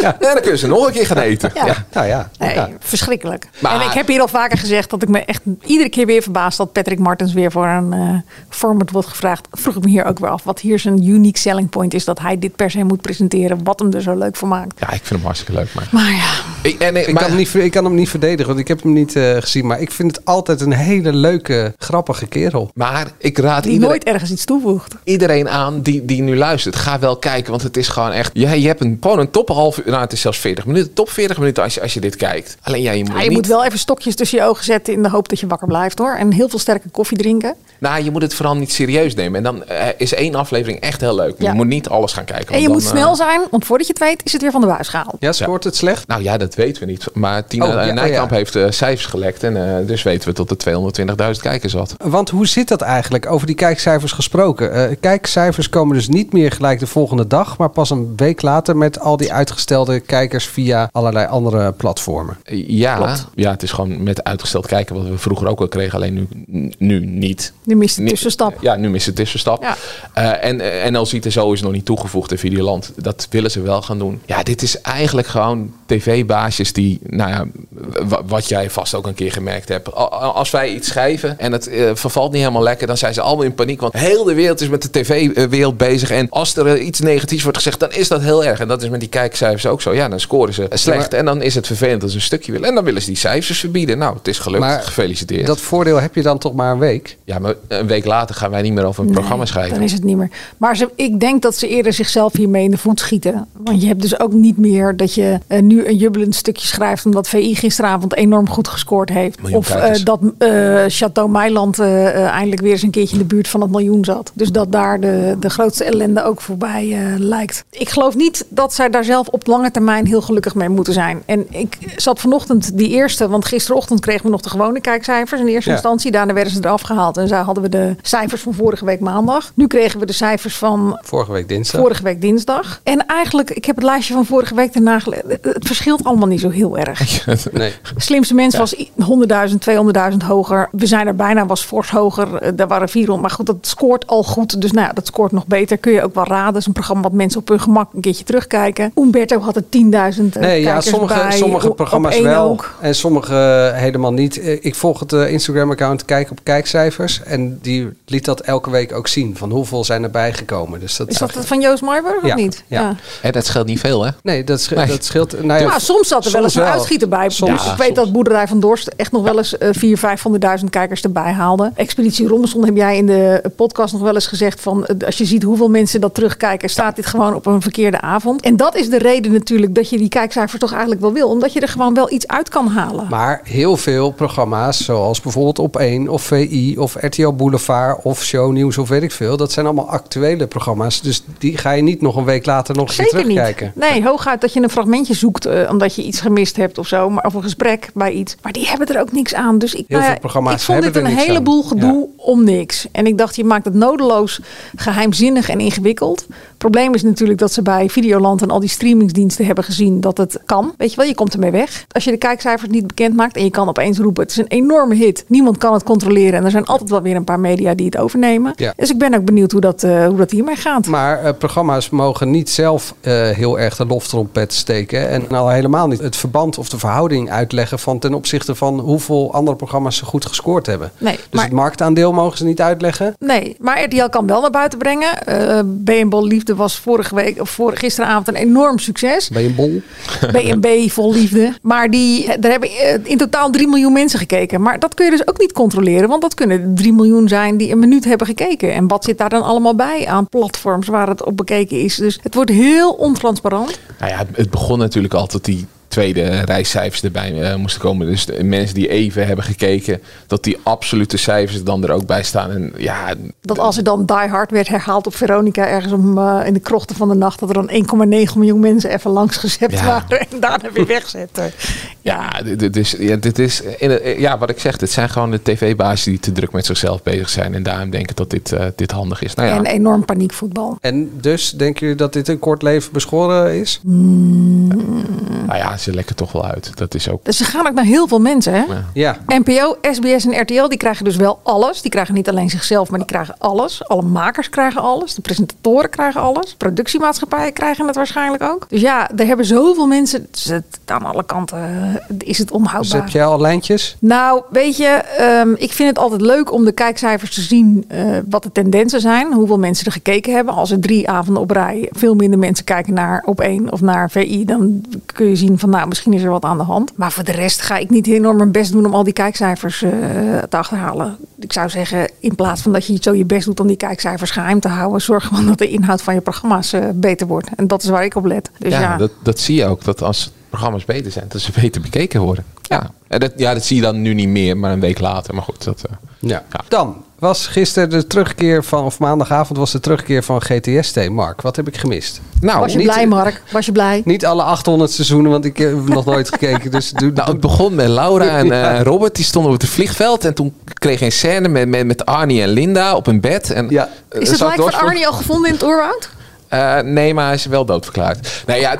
S2: Ja. En dan kunnen ze nog een keer gaan eten.
S8: Ja.
S2: Ja.
S1: Nou ja.
S8: Nee,
S1: ja.
S8: verschrikkelijk.
S2: Maar-
S8: En ik heb hier al vaker gezegd dat ik me echt iedere keer weer verbaas dat Patrick Martens weer voor een eh format wordt gevraagd. Vroeg ik me hier ook weer af wat hier zijn unique selling point is. Dat hij dit per se moet presenteren. Wat hem er zo leuk voor maakt.
S2: Ja, ik vind hem hartstikke leuk. Maar,
S8: Maar ja,
S2: ik, en,
S1: Ik,
S2: maar-
S1: kan hem niet, ik kan hem niet verdedigen, want ik heb hem niet eh, gezien. Maar ik vind het altijd een hele leuke, grappige kerel.
S2: maar ik raad
S8: die
S2: iedereen,
S8: nooit ergens iets toevoegt.
S2: iedereen aan die, die nu luistert. Ga wel kijken, want het is gewoon echt... Ja, je hebt een, gewoon een top half uur. Nou, het is zelfs 40 minuten. Top 40 minuten als je, als je dit kijkt. Alleen ja, je moet
S8: Ja, je
S2: niet...
S8: moet wel even stokjes tussen je ogen zetten in de hoop dat je wakker blijft hoor. En heel veel sterke koffie drinken.
S2: Nou, je moet het vooral niet serieus nemen. En dan eh, is één aflevering echt heel leuk.
S8: Ja.
S2: Je moet niet alles gaan kijken.
S8: En je
S2: dan,
S8: moet snel
S2: eh,
S8: zijn, want voordat je het weet is het weer van de buis gehaald.
S1: Ja, scoort het slecht?
S2: Nou ja, dat weten we niet. Maar Tina
S1: Oh, ja,
S2: eh,
S1: oh,
S2: Nijkamp
S1: ja.
S2: heeft cijfers gelekt. En eh, dus weten we tot de 220.000 kijkers had.
S1: Want hoe zit dat eigenlijk, over die kijkcijfers gesproken? Eh, kijkcijfers komen dus niet meer gelijk de volgende dag, maar pas een week later met al die uitgestelde kijkers via allerlei andere platformen.
S2: Ja,
S1: Klopt.
S2: ja, het is gewoon met uitgesteld kijken wat we vroeger ook al kregen. Alleen nu, nu niet.
S8: Nu mist de tussenstap.
S2: Ja, nu mist de tussenstap.
S8: Ja.
S2: Eh, en eh, NL ziet er zo is nog niet toegevoegd in Videoland. Dat willen ze wel gaan doen. Ja, dit is eigenlijk gewoon tv-baasjes die, nou ja, wa- wat jij vast ook een keer gemerkt hebt. Als wij iets schrijven en het eh, vervalt niet helemaal lekker, dan zijn ze allemaal in paniek. Want heel de wereld is met de tv-wereld bezig. En als er eh, iets negatiefs wordt gezegd, dan is dat heel erg. En dat is met die kijkcijfers ook zo. Ja, dan scoren ze slecht. En dan is het vervelend dat ze een stukje willen. En dan willen ze die cijfers verbieden. Nou, het is gelukt.
S1: Maar
S2: Gefeliciteerd.
S1: Dat voordeel heb je dan toch maar een week?
S2: Ja, maar een week later gaan wij niet meer over een programma schrijven.
S8: Dan is het niet meer. Maar ze, ik denk dat ze eerder zichzelf hiermee in de voet schieten. Want je hebt dus ook niet meer dat je eh, nu een jubbelend stukje schrijft. omdat VI gisteravond enorm goed gescoord heeft.
S2: Miljoen
S8: of eh, dat eh Chateau Meiland eh, eindelijk weer eens een keertje in de buurt van het miljoen zat. Dus dat daar de, de grootste ellende ook voorbij eh, lijkt. Ik geloof niet dat zij daar zelf op lange termijn heel gelukkig mee moeten zijn. En ik zat vanochtend die eerste, want gisterochtend kregen we nog de gewone kijkcijfers in eerste
S1: Ja.
S8: instantie. Daarna werden ze eraf gehaald en daar hadden we de cijfers van vorige week maandag. Nu kregen we de cijfers van
S1: Vorige week dinsdag.
S8: vorige week dinsdag. En eigenlijk, ik heb het lijstje van vorige week erna gele- Het het verschilt allemaal niet zo heel erg.
S1: Nee.
S8: Slimste mens was i- 100.000, 200.000 hoger. We zijn er bijna, was fors hoger. Eh, Daar waren 400. Maar goed, dat scoort al goed. Dus nou ja, dat scoort nog beter. Kun je ook wel raden. Dat is een programma wat mensen op hun gemak een keertje terugkijken. Umberto had er 10.000 eh,
S1: Nee, ja,
S8: kijkers
S1: sommige,
S8: bij.
S1: sommige
S8: op
S1: programma's wel
S8: ook.
S1: en sommige helemaal niet. Eh, Ik volg het eh, Instagram-account Kijk op Kijkcijfers en die liet dat elke week ook zien, van hoeveel zijn er bijgekomen. Dus dat
S8: Is
S1: zag
S8: dat van Joost Marburg
S1: Ja,
S8: of niet?
S1: ja.
S2: En dat scheelt niet veel, hè?
S1: Nee, dat, sch-
S2: Nee.
S1: dat scheelt. Nou ja,
S8: Nou, soms zat er wel eens een
S1: soms
S8: uitschieter bij.
S1: Soms.
S8: Dus ik weet dat Boerderij van Dorst echt nog wel eens eh 400.000, 500.000 kijkers erbij haalde. Expeditie Robinson heb jij in de podcast nog wel eens gezegd van eh, als je ziet hoeveel mensen dat terugkijken, staat dit gewoon op een verkeerde avond. En dat is de reden natuurlijk dat je die kijkcijfers toch eigenlijk wel wil. Omdat je er gewoon wel iets uit kan halen.
S1: Maar heel veel programma's, zoals bijvoorbeeld Op 1 of VI of RTL Boulevard of Shownieuws of weet ik veel, dat zijn allemaal actuele programma's. Dus die ga je niet nog een week later nog een keer
S8: Zeker niet.
S1: terugkijken.
S8: Nee, hooguit dat je een fragmentje zoekt eh, omdat je iets gemist hebt of zo. Maar, of een gesprek bij iets. Maar die hebben er ook niks aan. Dus ik,
S1: Heel veel programma's
S8: ik vond dit een heleboel
S1: aan.
S8: gedoe om niks. En ik dacht, je maakt het nodeloos geheimzinnig en ingewikkeld. Probleem is natuurlijk dat ze bij Videoland en al die streamingsdiensten hebben gezien dat het kan. Weet je wel, je komt ermee weg. Als je de kijkcijfers niet bekend maakt en je kan opeens roepen: het is een enorme hit. Niemand kan het controleren. En er zijn altijd wel weer een paar media die het overnemen.
S1: Ja.
S8: Dus ik ben ook benieuwd hoe dat, eh, hoe dat hiermee gaat.
S1: Maar eh, programma's mogen niet zelf eh, heel erg de loftrompet steken. En al helemaal niet het verband of de verhouding uitleggen van ten opzichte van hoeveel andere programma's ze goed gescoord hebben.
S8: Nee,
S1: Dus
S8: maar
S1: het marktaandeel mogen ze niet uitleggen.
S8: Nee, maar RTL kan wel naar buiten brengen. Eh B&Bol Liefde was vorige week of voor, gisteravond een enorm succes.
S1: Bol?
S8: B&B vol liefde. Maar die, daar hebben in totaal 3 miljoen mensen gekeken. Maar dat kun je dus ook niet controleren. Want dat kunnen 3 miljoen zijn die een minuut hebben gekeken. En wat zit daar dan allemaal bij aan platforms waar het op bekeken is. Dus het wordt heel ontransparant.
S2: Nou ja, het begon natuurlijk altijd die tweede reiscijfers erbij eh, moesten komen. Dus de mensen die even hebben gekeken, dat die absolute cijfers er dan er ook bij staan. En ja,
S8: Dat als er dan Die Hard werd herhaald op Veronica ergens om, eh, in de krochten van de nacht. Dat er dan 1,9 miljoen mensen even langs gezet
S2: Ja.
S8: waren. En daarna weer wegzetten.
S2: ja, dit, dit is, ja, dit is in het- ja, wat ik zeg, dit zijn gewoon de tv-bazen die te druk met zichzelf bezig zijn. En daarom denken dat dit, eh, dit handig is. Nou ja,
S8: En enorm paniekvoetbal.
S1: En dus denken jullie dat dit een kort leven beschoren is?
S2: nou ja, ze lekken toch wel uit. Dat is ook.
S8: Dus ze gaan ook naar heel veel mensen, hè?
S1: Ja.
S8: NPO, SBS en RTL, die krijgen dus wel alles. Die krijgen niet alleen zichzelf, maar die krijgen alles. Alle makers krijgen alles. De presentatoren krijgen alles. Productiemaatschappijen krijgen het waarschijnlijk ook. Dus ja, er hebben zoveel mensen. Dus het, aan alle kanten eh, is het
S1: Dus
S8: onhoudbaar.
S1: heb jij al lijntjes?
S8: Nou, weet je, ehm, ik vind het altijd leuk om de kijkcijfers te zien eh, wat de tendensen zijn. Hoeveel mensen er gekeken hebben. Als er drie avonden op rij veel minder mensen kijken naar op één of naar VI, dan kun je zien van nou, misschien is er wat aan de hand. Maar voor de rest ga ik niet enorm mijn best doen om al die kijkcijfers eh, te achterhalen. Ik zou zeggen, in plaats van dat je zo je best doet om die kijkcijfers geheim te houden, zorg gewoon dat de inhoud van je programma's eh, beter wordt. En dat is waar ik op let. Dus ja,
S2: ja, Dat, dat zie je ook. Dat als programma's beter zijn, dat ze beter bekeken worden. Ja, en dat, ja dat zie je dan nu niet meer, maar een week later. Maar goed, dat... eh,
S1: Ja. Dan was gisteren de terugkeer van, of maandagavond was de terugkeer van GTST. Mark, wat heb ik gemist?
S2: Nou,
S8: Was je
S1: niet-
S8: blij, Mark? Was je blij?
S1: Niet alle 800 seizoenen, want ik heb nog nooit gekeken. Dus
S2: Nou, het begon met Laura en eh, Robert. Die stonden op het vliegveld. En toen kreeg je een scène met, met, met Arnie en Linda op een bed. En, ja,
S8: Is het lijk van Arnie al gevonden in het oorwoud?
S2: Eh, nee, maar hij is wel doodverklaard. Nou ja,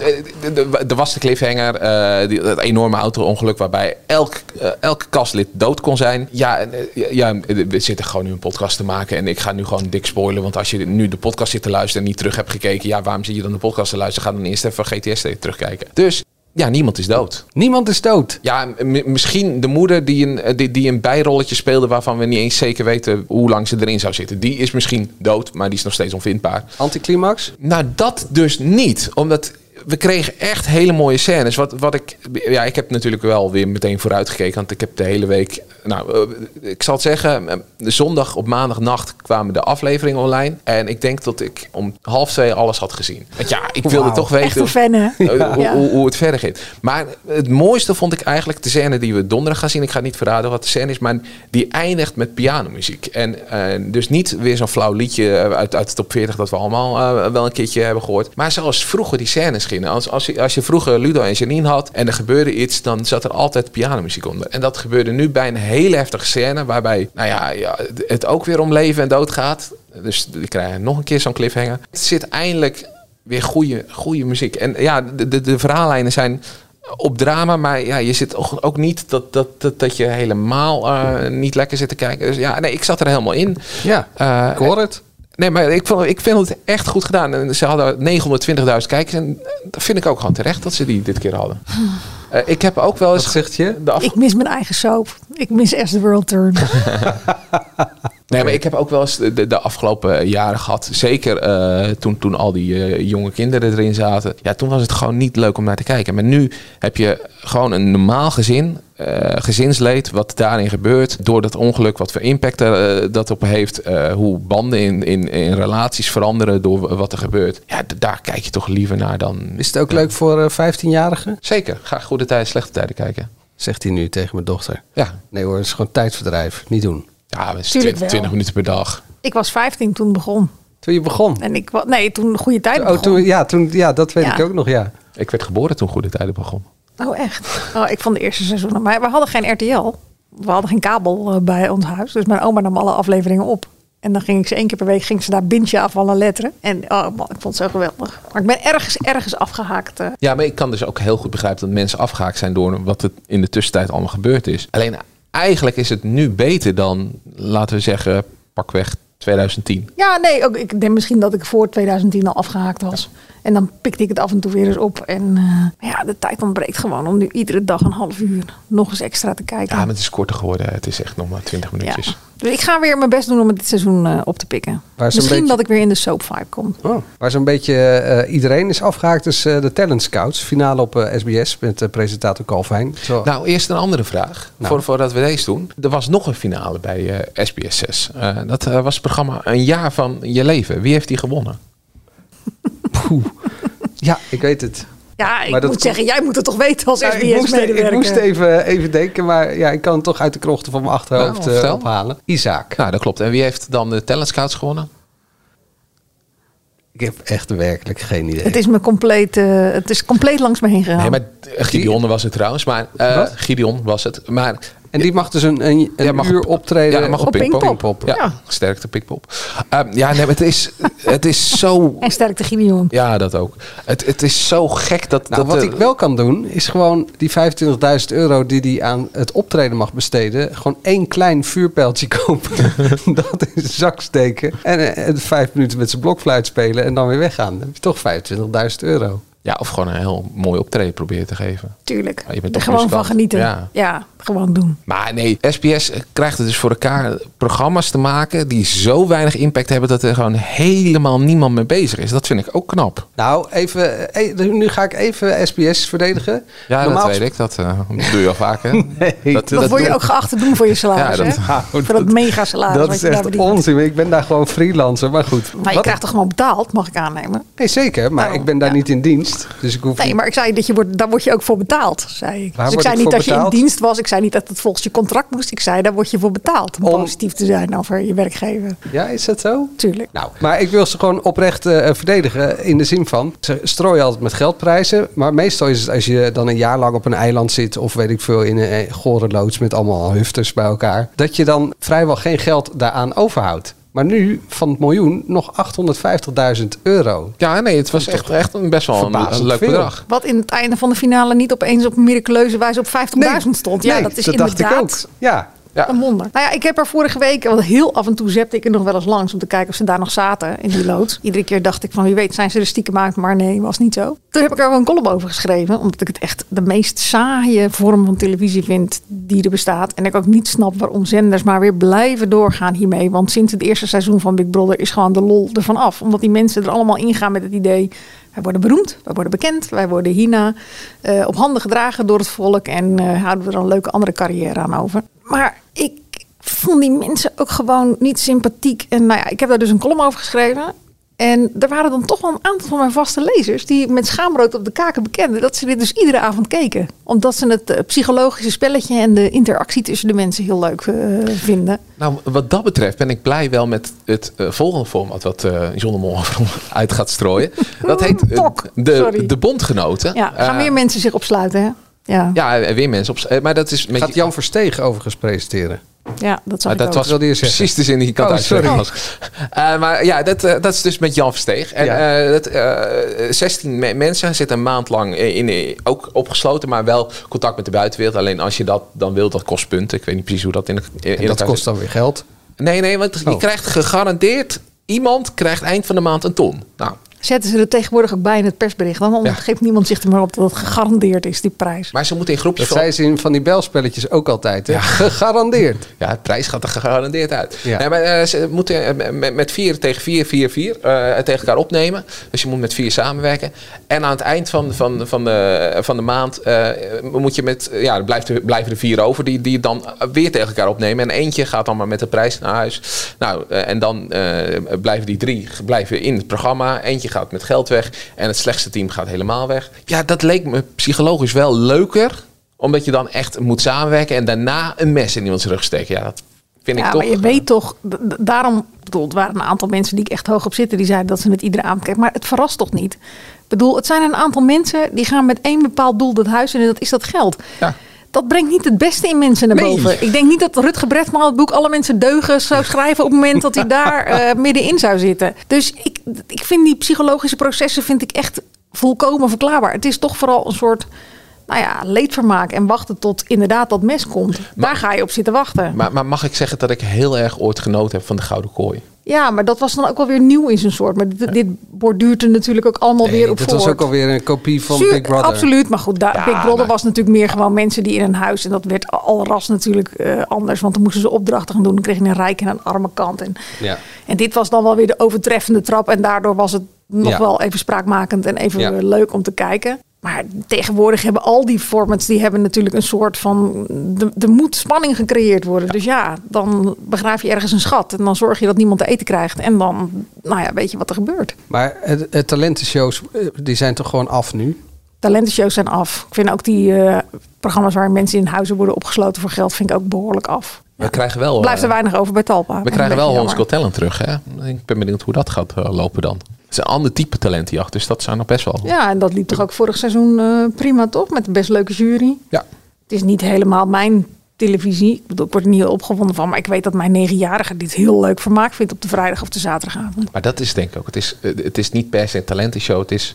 S2: er was de cliffhanger. eh, die, dat enorme auto-ongeluk waarbij elk, eh, elk kastlid dood kon zijn. Ja, ja, we zitten gewoon nu een podcast te maken. En ik ga nu gewoon dik spoilen. Want als je nu de podcast zit te luisteren en niet terug hebt gekeken. Ja, waarom zit je dan de podcast te luisteren? Ga dan eerst even GTS terugkijken. Dus ja, niemand is dood.
S1: Niemand is dood.
S2: Ja, misschien de moeder die een, eh, die, die een bijrolletje speelde... waarvan we niet eens zeker weten hoe lang ze erin zou zitten. Die is misschien dood, maar die is nog steeds onvindbaar.
S1: Anticlimax?
S2: Nou, dat dus niet. Omdat we kregen echt hele mooie scènes. Wat, wat ik, ja, ik heb natuurlijk wel weer meteen vooruit gekeken. Want ik heb de hele week. Nou, eh, ik zal het zeggen. eh, zondag op maandagnacht kwamen de afleveringen online. En ik denk dat ik om half twee alles had gezien. Want ja, ik wilde toch weten.
S8: Echt een fan, hè?
S2: eh, hoe,
S8: Ja.
S2: hoe, hoe het verder ging. Maar het mooiste vond ik eigenlijk de scène die we donderdag gaan zien. Ik ga niet verraden wat de scène is, maar die eindigt met pianomuziek. En dus niet weer zo'n flauw liedje uit, uit de top 40 dat we allemaal wel een keertje hebben gehoord. Maar zoals vroeger die scènes Als, als, je, als je vroeger Ludo en Janine had en er gebeurde iets, dan zat er altijd pianomuziek onder. En dat gebeurde nu bij een hele heftige scène waarbij nou ja, ja, het ook weer om leven en dood gaat. Dus we krijgen nog een keer zo'n cliffhanger. Het zit eindelijk weer goede, goede muziek. En ja, de, de, de verhaallijnen zijn op drama, maar ja, je zit ook, ook niet dat, dat, dat, dat je helemaal eh, niet lekker zit te kijken. Dus ja, nee, ik zat er helemaal in.
S1: Ja,
S2: Eh,
S1: ik hoor het.
S2: Nee, maar ik, vond, ik vind het echt goed gedaan. En ze hadden 920.000 kijkers. En dat vind ik ook gewoon terecht dat ze die dit keer hadden. Eh, ik heb ook wel eens...
S1: Wat zegt je?
S2: De af-
S8: Ik mis mijn eigen soap. Ik mis As the World Turn.
S2: Nee, maar ik heb ook wel eens de, de afgelopen jaren gehad. Zeker eh, toen, toen al die eh, jonge kinderen erin zaten. Ja, toen was het gewoon niet leuk om naar te kijken. Maar nu heb je gewoon een normaal gezin. eh, gezinsleed, wat daarin gebeurt. Door dat ongeluk, wat voor impact er, dat op heeft. hoe banden in, in, in relaties veranderen door wat er gebeurt. Ja, daar kijk je toch liever naar dan...
S1: Is het ook leuk voor eh, 15-jarigen?
S2: Zeker, ga goede tijden, slechte tijden kijken.
S1: Zegt hij nu tegen mijn dochter.
S2: Ja.
S1: Nee hoor, het is gewoon tijdverdrijf. Niet doen.
S2: Ja, het is
S8: Tuurlijk
S2: 20,
S8: wel.
S2: 20 minuten per dag.
S8: Ik was 15 toen het begon.
S1: Toen je begon?
S8: En ik nee, toen de goede tijd
S1: Oh,
S8: begon.
S1: toen, ja, toen, ja, dat weet
S8: Ja.
S1: ik ook nog, ja.
S2: Ik werd geboren toen goede tijden begon.
S8: Oh, echt? Oh, ik vond de eerste seizoenen. Maar we hadden geen RTL. We hadden geen kabel eh, bij ons huis. Dus mijn oma nam alle afleveringen op. En dan ging ik ze één keer per week ging ze daar bintje af alle letteren. En oh man, ik vond het zo geweldig. Maar ik ben ergens, ergens afgehaakt. eh.
S2: Ja, maar ik kan dus ook heel goed begrijpen dat mensen afgehaakt zijn door wat er in de tussentijd allemaal gebeurd is. Alleen eigenlijk is het nu beter dan, laten we zeggen, pakweg 2010.
S8: Ja, nee, ook, ik denk misschien dat ik voor 2010 al afgehaakt was. En dan pikte ik het af en toe weer eens op. En eh, ja, de tijd ontbreekt gewoon om nu iedere dag een half uur nog eens extra te kijken.
S2: Ja, maar het is korter geworden. Het is echt nog maar 20 minuutjes.
S8: Dus ik ga weer mijn best doen om het dit seizoen eh, op te pikken. Misschien
S1: beetje-
S8: dat ik weer in de soap vibe kom.
S1: Oh, waar zo'n beetje eh, iedereen is afgehaakt is eh, de Talent Scouts. Finale op SBS met presentator Calvijn. Zo.
S2: Nou, eerst een andere vraag.
S1: Nou.
S2: Voor, voordat we deze doen. Er was nog een finale bij eh, SBS 6. Eh, dat was het programma Een jaar van je leven. Wie heeft die gewonnen?
S1: Ja, ik weet het.
S8: Ja, ik
S1: Maar
S8: moet zeggen, jij moet het toch weten als
S1: Ja, ik, moest,
S8: SBS-medewerker.
S1: ik moest even, even denken, maar ja, ik kan het toch uit de krochten van mijn achterhoofd
S2: Nou,
S1: eh, ophalen. Isaac.
S2: Nou, dat klopt. En wie heeft dan de Talent Scouts gewonnen?
S1: Ik heb echt werkelijk geen idee.
S8: Het is me compleet, eh, het is compleet langs me heen gegaan.
S2: Nee, maar eh, Gideon was het trouwens. Maar, eh? Gideon was het. Maar
S1: En die mag dus een, een, een
S2: Ja, mag
S1: uur
S2: op-
S1: optreden
S2: ja, mag op
S1: op
S2: Pinkpop.
S1: Pinkpop.
S2: Ja,
S8: Ja.
S2: sterkte Pinkpop. Ehm, ja, nee, het is, het is zo...
S8: En sterkte Gideon.
S2: Ja, dat ook. Het, het is zo gek dat...
S1: Nou,
S2: dat
S1: wat ik wel kan doen, is gewoon die 25.000 euro die hij aan het optreden mag besteden, gewoon één klein vuurpijltje kopen, dat in zijn zak steken en, en vijf minuten met zijn blokfluit spelen en dan weer weggaan. Dan heb je toch 25.000 euro.
S2: Ja, of gewoon een heel mooi optreden proberen te geven.
S8: Tuurlijk.
S2: Je bent
S8: er gewoon
S2: muzikant.
S8: van genieten.
S2: Ja.
S8: Ja. Gewoon doen.
S2: Maar nee, SBS krijgt het dus voor elkaar programma's te maken die zo weinig impact hebben dat er gewoon helemaal niemand mee bezig is. Dat vind ik ook knap.
S1: Nou, even, eh, nu ga ik even SBS verdedigen.
S2: Ja,
S1: Normaal
S2: dat weet ik. Dat eh, doe je al vaker.
S1: Nee,
S2: dat,
S8: Dat, word je ook geacht te doen voor je salaris.
S2: Ja, dat-
S8: hè?
S1: Nou,
S8: voor dat mega salaris.
S1: Dat is echt onzin. Ik ben daar gewoon freelancer, maar goed.
S8: Maar je
S1: Wat-
S8: krijgt toch gewoon betaald, mag ik aannemen?
S1: Nee, zeker, maar
S8: Oh,
S1: ik ben daar
S8: ja.
S1: niet in dienst. Dus ik hoef
S8: Nee,
S1: niet-
S8: maar ik zei dat je wordt, daar word je ook voor betaald, zei ik.
S1: Waar
S8: dus ik zei
S1: ik
S8: niet dat je in dienst was. Ik zei niet dat het volgens je contract moest. Ik zei, daar word je voor betaald. Om, positief te zijn over je werkgever.
S1: Ja, is dat zo?
S8: Tuurlijk.
S1: Nou, maar ik wil ze gewoon oprecht eh, verdedigen in de zin van... ze strooien altijd met geldprijzen. Maar meestal is het als je dan een jaar lang op een eiland zit... of weet ik veel, in een eh, gore loods met allemaal hufters bij elkaar... dat je dan vrijwel geen geld daaraan overhoudt. Maar nu, van het miljoen, nog 850.000 euro.
S2: Ja, nee, het was echt, echt een best wel een, leuk
S1: veel.
S2: bedrag.
S8: Wat in het einde van de finale niet opeens op miraculeuze wijze op 50.000 stond. Ja,
S1: nee,
S8: dat is
S1: dat dacht ik
S8: inderdaad
S1: ook. Ja.
S8: Een wonder. Nou ja, ik heb er vorige week, want heel af en toe zepte ik er nog wel eens langs om te kijken of ze daar nog zaten in die loods. Iedere keer dacht ik van wie weet zijn ze er stiekem uit, maar nee, was niet zo. Toen heb ik er wel een column over geschreven, omdat ik het echt de meest saaie vorm van televisie vind die er bestaat. En ik ook niet snap waarom zenders maar weer blijven doorgaan hiermee. Want sinds het eerste seizoen van Big Brother is gewoon de lol ervan af. Omdat die mensen er allemaal ingaan met het idee... Wij worden beroemd, wij worden bekend, wij worden hierna eh, op handen gedragen door het volk en eh, houden we er een leuke andere carrière aan over. Maar ik vond die mensen ook gewoon niet sympathiek. En nou ja, ik heb daar dus een column over geschreven. En er waren dan toch wel een aantal van mijn vaste lezers die met schaamrood op de kaken bekenden dat ze dit dus iedere avond keken. Omdat ze het eh, psychologische spelletje en de interactie tussen de mensen heel leuk eh, vinden.
S2: Nou, wat dat betreft ben ik blij wel met het eh, volgende format wat eh John de Mol uit gaat strooien. Dat heet de,
S8: sorry.
S2: de Bondgenoten.
S8: Ja, gaan meer mensen zich opsluiten, hè? Ja,
S2: Ja, en weer mensen op. eh, Maar dat is met
S1: Gaat Jan Versteeg overigens presenteren?
S8: Ja dat zag
S2: Maar
S8: ik
S2: dat
S8: ook.
S2: was precies de zin die ik aan
S1: Oh, sorry.
S2: was. Eh, maar ja, dat, eh, dat is dus met Jan Versteeg. En
S1: Ja.
S2: eh, dat, eh, 16 me- mensen zitten een maand lang in, in, ook opgesloten, maar wel contact met de buitenwereld. Alleen als je dat dan wilt, dat kost punten. Ik weet niet precies hoe dat in, de- in
S1: En dat kost
S2: zit.
S1: dan weer geld.
S2: Nee, nee, want je
S1: Oh.
S2: krijgt gegarandeerd... Iemand krijgt eind van de maand een ton. Nou,
S8: Zetten ze er tegenwoordig ook bij in het persbericht. Dan
S2: Ja.
S8: geeft niemand zich er maar op dat het gegarandeerd is, die prijs.
S2: maar ze moeten in groepjes
S1: Dat
S2: van...
S1: zei ze in van die belspelletjes ook altijd. Hè? Gegarandeerd.
S2: Ja, het prijs gaat er gegarandeerd uit.
S1: Ja.
S2: Nee, maar, eh, ze moeten eh, met, met vier tegen vier, vier, vier eh, tegen elkaar opnemen. Dus je moet met vier samenwerken. En aan het eind van, van, van, de, van de maand eh, moet je met... Ja, er blijft er, blijven er vier over die, die dan weer tegen elkaar opnemen. En eentje gaat dan maar met de prijs naar huis. Nou, en dan eh, blijven die drie blijven in het programma. Eentje gaat met geld weg. En het slechtste team gaat helemaal weg. Ja, dat leek me psychologisch wel leuker. Omdat je dan echt moet samenwerken. En daarna een mes in iemands rug steken. Ja, dat vind
S8: ja,
S2: ik toch...
S8: maar je weet toch, daarom, bedoel, het waren een aantal mensen die ik echt hoog op zitten, die zeiden dat ze het iedere avond kijken. Maar het verrast toch niet? Ik bedoel, het zijn een aantal mensen die gaan met één bepaald doel dat huis in en dat is dat geld.
S2: Ja.
S8: Dat brengt niet het beste in mensen naar
S1: Nee.
S8: boven. Ik denk niet dat Rutger Bregman het boek Alle Mensen Deugen zou schrijven op het moment dat hij daar eh, middenin zou zitten. Dus ik, ik vind die psychologische processen vind ik echt volkomen verklaarbaar. Het is toch vooral een soort nou ja, leedvermaak en wachten tot inderdaad dat mes komt. Daar ga je op zitten wachten.
S2: Maar, maar mag ik zeggen dat ik heel erg ooit genoten heb van de Gouden Kooi?
S8: Ja, maar dat was dan ook wel weer nieuw in zijn soort. Maar dit, dit borduurt er natuurlijk ook allemaal weer op voort.
S1: was ook alweer een kopie van
S8: Zuur-
S1: Big Brother.
S8: Absoluut, maar goed, daar,
S2: Ja,
S8: Big Brother
S2: maar-
S8: was natuurlijk meer gewoon mensen die in een huis... en dat werd al ras natuurlijk eh, anders, want dan moesten ze opdrachten gaan doen. Dan kreeg je een rijke en een arme kant. En,
S1: Ja.
S8: en dit was dan wel weer de overtreffende trap en daardoor was het nog
S1: Ja.
S8: wel even spraakmakend en even
S1: Ja.
S8: leuk om te kijken. Maar tegenwoordig hebben al die formats, die hebben natuurlijk een soort van... Er, er moet spanning gecreëerd worden. Dus ja, dan begraaf je ergens een schat. En dan zorg je dat niemand te eten krijgt. En dan, nou ja, weet je wat er gebeurt.
S1: Maar het, het talentenshows, eh, die zijn toch gewoon af nu?
S8: Talentenshows zijn af. Ik vind ook die eh, programma's waar mensen in huizen worden opgesloten voor geld, vind ik ook behoorlijk af.
S2: We krijgen wel,
S8: Blijft er
S2: eh,
S8: weinig over bij Talpa.
S2: we krijgen wel Hollands. Got Talent terug. Hè? Ik ben benieuwd hoe dat gaat lopen dan. Het is een ander type talent die achter, dus dat zou nog best wel...
S8: Ja, en dat liep toch ook vorig seizoen eh, prima, toch? Met een best leuke jury.
S2: Ja.
S8: Het is niet helemaal mijn televisie. Ik bedoel, ik word er niet heel opgewonden van. Maar ik weet dat mijn negenjarige dit heel leuk vermaak vindt op de vrijdag of de zaterdagavond.
S2: Maar dat is denk ik ook. Het is, eh, het is niet per se een talentenshow. Het is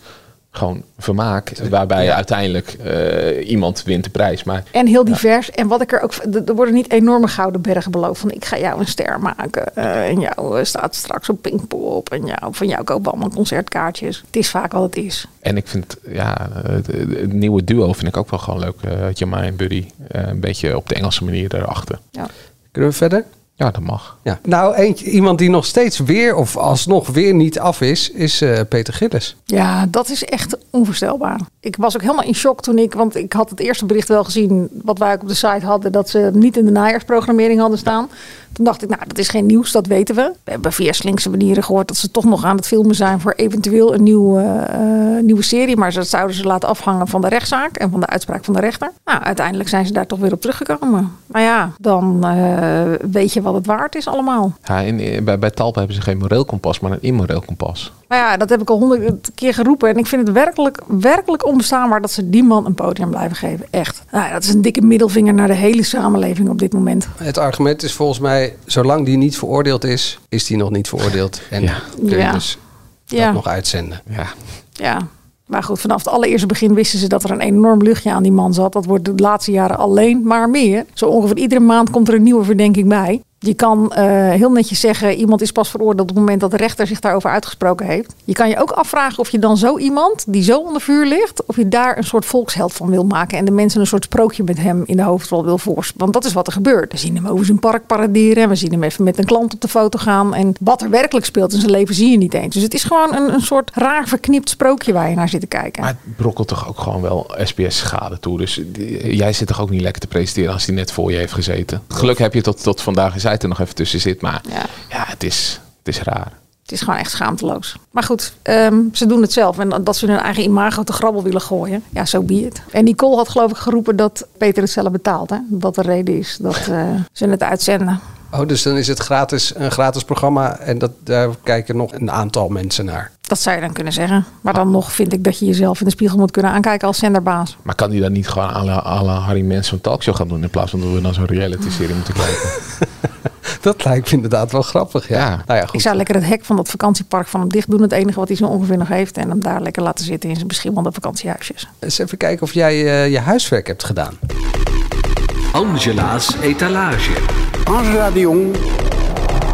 S2: gewoon vermaak. Waarbij uiteindelijk eh, iemand wint de prijs. Maar
S8: En heel divers. En wat ik er ook. Er er worden niet enorme gouden bergen beloofd. Van ik ga jou een ster maken. eh, en jou eh, staat straks op Pinkpop. En jou, van jou kopen we allemaal concertkaartjes. Het is vaak wat het is.
S2: En ik vind, ja, het, het nieuwe duo vind ik ook wel gewoon leuk. Uh, Jamai en Buddy. Eh, een beetje op de Engelse manier erachter.
S8: Ja.
S1: Kunnen we verder?
S2: Ja, dat mag.
S1: Ja. Nou, eentje, iemand die nog steeds weer of alsnog weer niet af is, is eh, Peter Gillis.
S8: Ja, dat is echt onvoorstelbaar. Ik was ook helemaal in shock toen ik, want ik had het eerste bericht wel gezien, wat wij ook op de site hadden, dat ze niet in de najaarsprogrammering hadden staan. Toen dacht ik, nou, dat is geen nieuws, dat weten we. We hebben via slinkse manieren gehoord dat ze toch nog aan het filmen zijn voor eventueel een nieuwe, eh, nieuwe serie. Maar dat zouden ze laten afhangen van de rechtszaak en van de uitspraak van de rechter. Nou, uiteindelijk zijn ze daar toch weer op teruggekomen. Maar ja, dan eh, weet je wat het waard is allemaal.
S2: Ja, in, bij, bij Talpa hebben ze geen moreel kompas, maar een immoreel kompas.
S8: Maar ja, dat heb ik al honderd keer geroepen. En ik vind het werkelijk, werkelijk onbestaanbaar dat ze die man een podium blijven geven. Echt. Nou, ja, dat is een dikke middelvinger naar de hele samenleving op dit moment.
S1: Het argument is volgens mij, zolang die niet veroordeeld is, is die nog niet veroordeeld. En kun je
S8: Ja.
S1: dus
S8: Ja.
S1: dat nog uitzenden.
S2: Ja.
S8: Ja. Maar goed, vanaf het allereerste begin wisten ze dat er een enorm luchtje aan die man zat. Dat wordt de laatste jaren alleen maar meer. Zo ongeveer iedere maand komt er een nieuwe verdenking bij. Je kan eh, heel netjes zeggen, iemand is pas veroordeeld op het moment dat de rechter zich daarover uitgesproken heeft. Je kan je ook afvragen of je dan zo iemand, die zo onder vuur ligt, of je daar een soort volksheld van wil maken. En de mensen een soort sprookje met hem in de hoofdrol wil voorspelen. Want dat is wat er gebeurt. We zien hem over zijn park paraderen. En we zien hem even met een klant op de foto gaan. En wat er werkelijk speelt in zijn leven zie je niet eens. Dus het is gewoon een, een soort raar verknipt sprookje waar je naar zit te kijken.
S2: Maar het brokkelt toch ook gewoon wel SPS schade toe. Dus die- jij zit toch ook niet lekker te presenteren als hij net voor je heeft gezeten. Geluk heb je tot, tot vandaag is hij er nog even tussen zit. Maar ja, het, is, het is raar.
S8: Het is gewoon echt schaamteloos. Maar goed, ehm, ze doen het zelf. En dat ze hun eigen imago te grabbel willen gooien. Ja, zo be it. En Nicole had geloof ik geroepen dat Peter het zelf betaalt. Hè? Dat de reden is dat eh, ze het uitzenden.
S1: Oh, dus dan is het gratis, een gratis programma en dat, daar kijken nog een aantal mensen naar.
S8: Dat zou je dan kunnen zeggen. Maar dan nog vind ik dat je jezelf in de spiegel moet kunnen aankijken als zenderbaas.
S2: Maar kan hij dan niet gewoon à la, à la Harry Mens zo'n talkshow gaan doen... in plaats van dat we naar zo'n reality-serie moeten kijken?
S1: Dat lijkt me inderdaad wel grappig, ja. Nou ja, goed.
S8: Ik zou lekker het hek van dat vakantiepark van hem dicht doen. Het enige wat hij zo ongeveer nog heeft. En hem daar lekker laten zitten in zijn beschimmelde vakantiehuisjes.
S1: Eens even kijken of jij eh, je huiswerk hebt gedaan.
S10: Angela's etalage.
S4: Angela de Jong.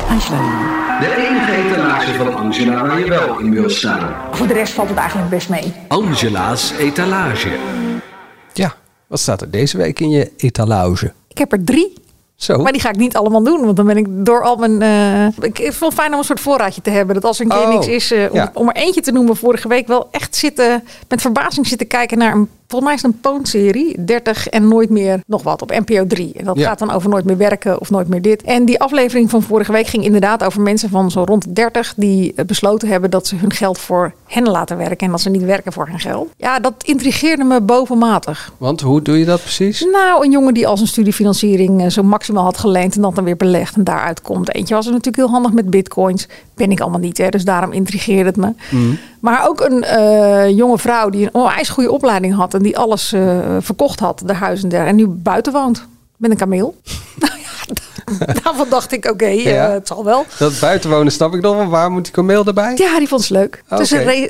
S10: De enige etalage van Angela waar je wel in wil staan.
S8: Voor de rest valt het eigenlijk best mee.
S10: Angela's etalage.
S1: Ja, wat staat er deze week in je etalage?
S8: Ik heb er drie.
S1: Zo.
S8: Maar die ga ik niet allemaal doen. Want dan ben ik door al mijn... eh, ik vind het wel fijn om een soort voorraadje te hebben. Dat als er een keer
S1: Oh,
S8: niks is... eh, om,
S1: ja.
S8: om er eentje te noemen. Vorige week wel echt zitten... Met verbazing zitten kijken naar een... Volgens mij is het een Poon-serie. 30 en nooit meer nog wat op NPO 3. En dat
S1: Ja.
S8: gaat dan over nooit meer werken of nooit meer dit. En die aflevering van vorige week ging inderdaad over mensen van zo rond de 30... die eh, besloten hebben dat ze hun geld voor hen laten werken. En dat ze niet werken voor hun geld. Ja, dat intrigeerde me bovenmatig.
S1: Want hoe doe je dat precies?
S8: Nou, een jongen die al zijn studiefinanciering eh, zo maximaal had geleend en dat dan weer belegd en daaruit komt. Eentje was er natuurlijk heel handig met bitcoins. Ben ik allemaal niet, hè, dus daarom intrigeerde het me. Maar ook een eh, jonge vrouw die een onwijs goede opleiding had en die alles eh, verkocht had, de huis en der, en nu buiten woont met een kameel. nou ja, daarvan dacht ik, oké, eh,
S1: Ja.
S8: het zal wel.
S1: Dat buitenwonen snap ik nog, maar waar moet die kameel erbij?
S8: Ja, die vond ze leuk.
S1: Oké.
S8: Dus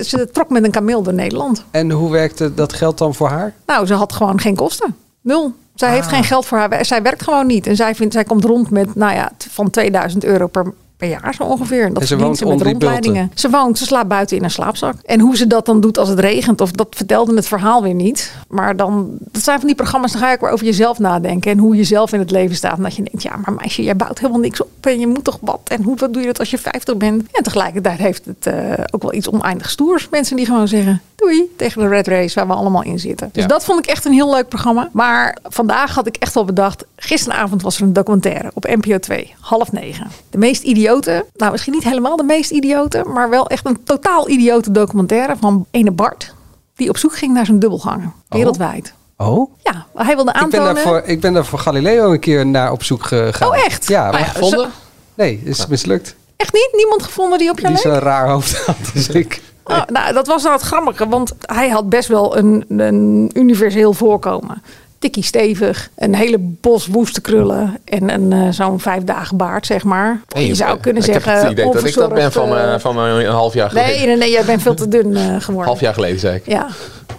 S8: ze, trok met een kameel door Nederland.
S1: En hoe werkte dat geld dan voor haar?
S8: Nou, ze had gewoon geen kosten. Nul. Zij heeft
S1: Ah.
S8: geen geld voor haar. Zij werkt gewoon niet. En zij, vindt, zij komt rond met, nou ja, van 2000 euro per, per jaar zo ongeveer. En dat
S1: En ze woont
S8: met rondleidingen. Ze woont, ze slaapt buiten in een slaapzak. En hoe ze dat dan doet als het regent, of dat vertelde het verhaal weer niet. Maar dan, dat zijn van die programma's, dan ga ook weer over jezelf nadenken. En hoe je zelf in het leven staat. En dat je denkt, ja, maar meisje, jij bouwt helemaal niks op. En je moet toch wat. En hoe wat doe je dat als je 50 bent? En tegelijkertijd heeft het eh, ook wel iets oneindig stoers. Mensen die gewoon zeggen, doei, tegen de red race waar we allemaal in zitten. Dus
S1: Ja.
S8: dat vond ik echt een heel leuk programma. Maar vandaag had ik echt wel bedacht, gisteravond was er een documentaire op NPO 2, half negen. De meest idiote, nou misschien niet helemaal de meest idiote, maar wel echt een totaal idiote documentaire van ene Bart. Die op zoek ging naar zijn dubbelganger, wereldwijd.
S1: Oh?
S8: Ja, hij wilde
S1: Ik ben,
S8: aantonen...
S1: daar voor, ik ben daar voor Galileo een keer naar op zoek gegaan.
S8: Oh, echt?
S1: Ja,
S8: Oh
S1: maar
S8: ja,
S1: gevonden?
S8: zo-
S1: Nee, is mislukt.
S8: Echt niet? Niemand gevonden die op jou
S1: Die zo'n raar hoofd had als ik.
S8: Oh, nou, dat was nou het grappige, want hij had best wel een, een universeel voorkomen. Tikkie stevig, een hele bos woeste krullen en een eh, zo'n vijf dagen baard, zeg maar. Je zou
S2: eh,
S8: kunnen
S2: ik
S8: zeggen.
S2: het idee dat ik dat ben van, eh, van een half jaar geleden.
S8: Nee, nee, nee, jij bent veel te dun eh, geworden.
S2: Half jaar geleden zei ik.
S8: Ja.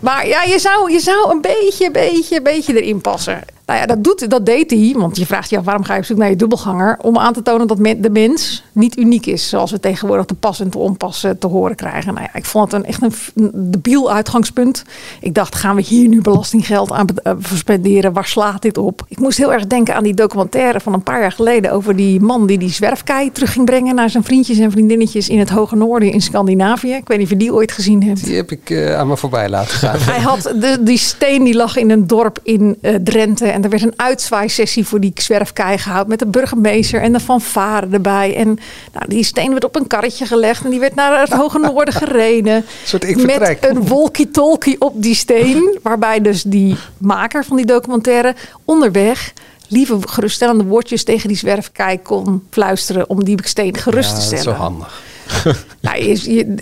S8: Maar ja, je zou, je zou een beetje, beetje, beetje erin passen. Nou ja, dat, doet, dat deed hij. Want je vraagt je af, waarom ga je op zoek naar je dubbelganger? Om aan te tonen dat de mens niet uniek is. Zoals we tegenwoordig te pas en te onpas eh, te horen krijgen. Nou ja, ik vond het een, echt een, debiel uitgangspunt. Ik dacht, gaan we hier nu belastinggeld aan eh, verspenderen? Waar slaat dit op? Ik moest heel erg denken aan die documentaire van een paar jaar geleden... over die man die die zwerfkei terug ging brengen... naar zijn vriendjes en vriendinnetjes in het Hoge Noorden in Scandinavië. Ik weet niet of je die ooit gezien hebt.
S1: Die heb ik eh, aan me voorbij laten.
S8: Hij had de, die steen die lag in een dorp in eh, Drenthe. En er werd een uitzwaaisessie voor die zwerfkei gehouden. Met de burgemeester en de fanfare erbij. En nou, die steen werd op een karretje gelegd. En die werd naar het Hoge Noorden gereden.
S1: Soort
S8: met een walkie-talkie op die steen. Waarbij dus die maker van die documentaire onderweg... lieve geruststellende woordjes tegen die zwerfkei kon fluisteren... om die steen gerust
S1: Ja,
S8: te
S1: dat is
S8: stellen.
S1: zo handig.
S8: Nou,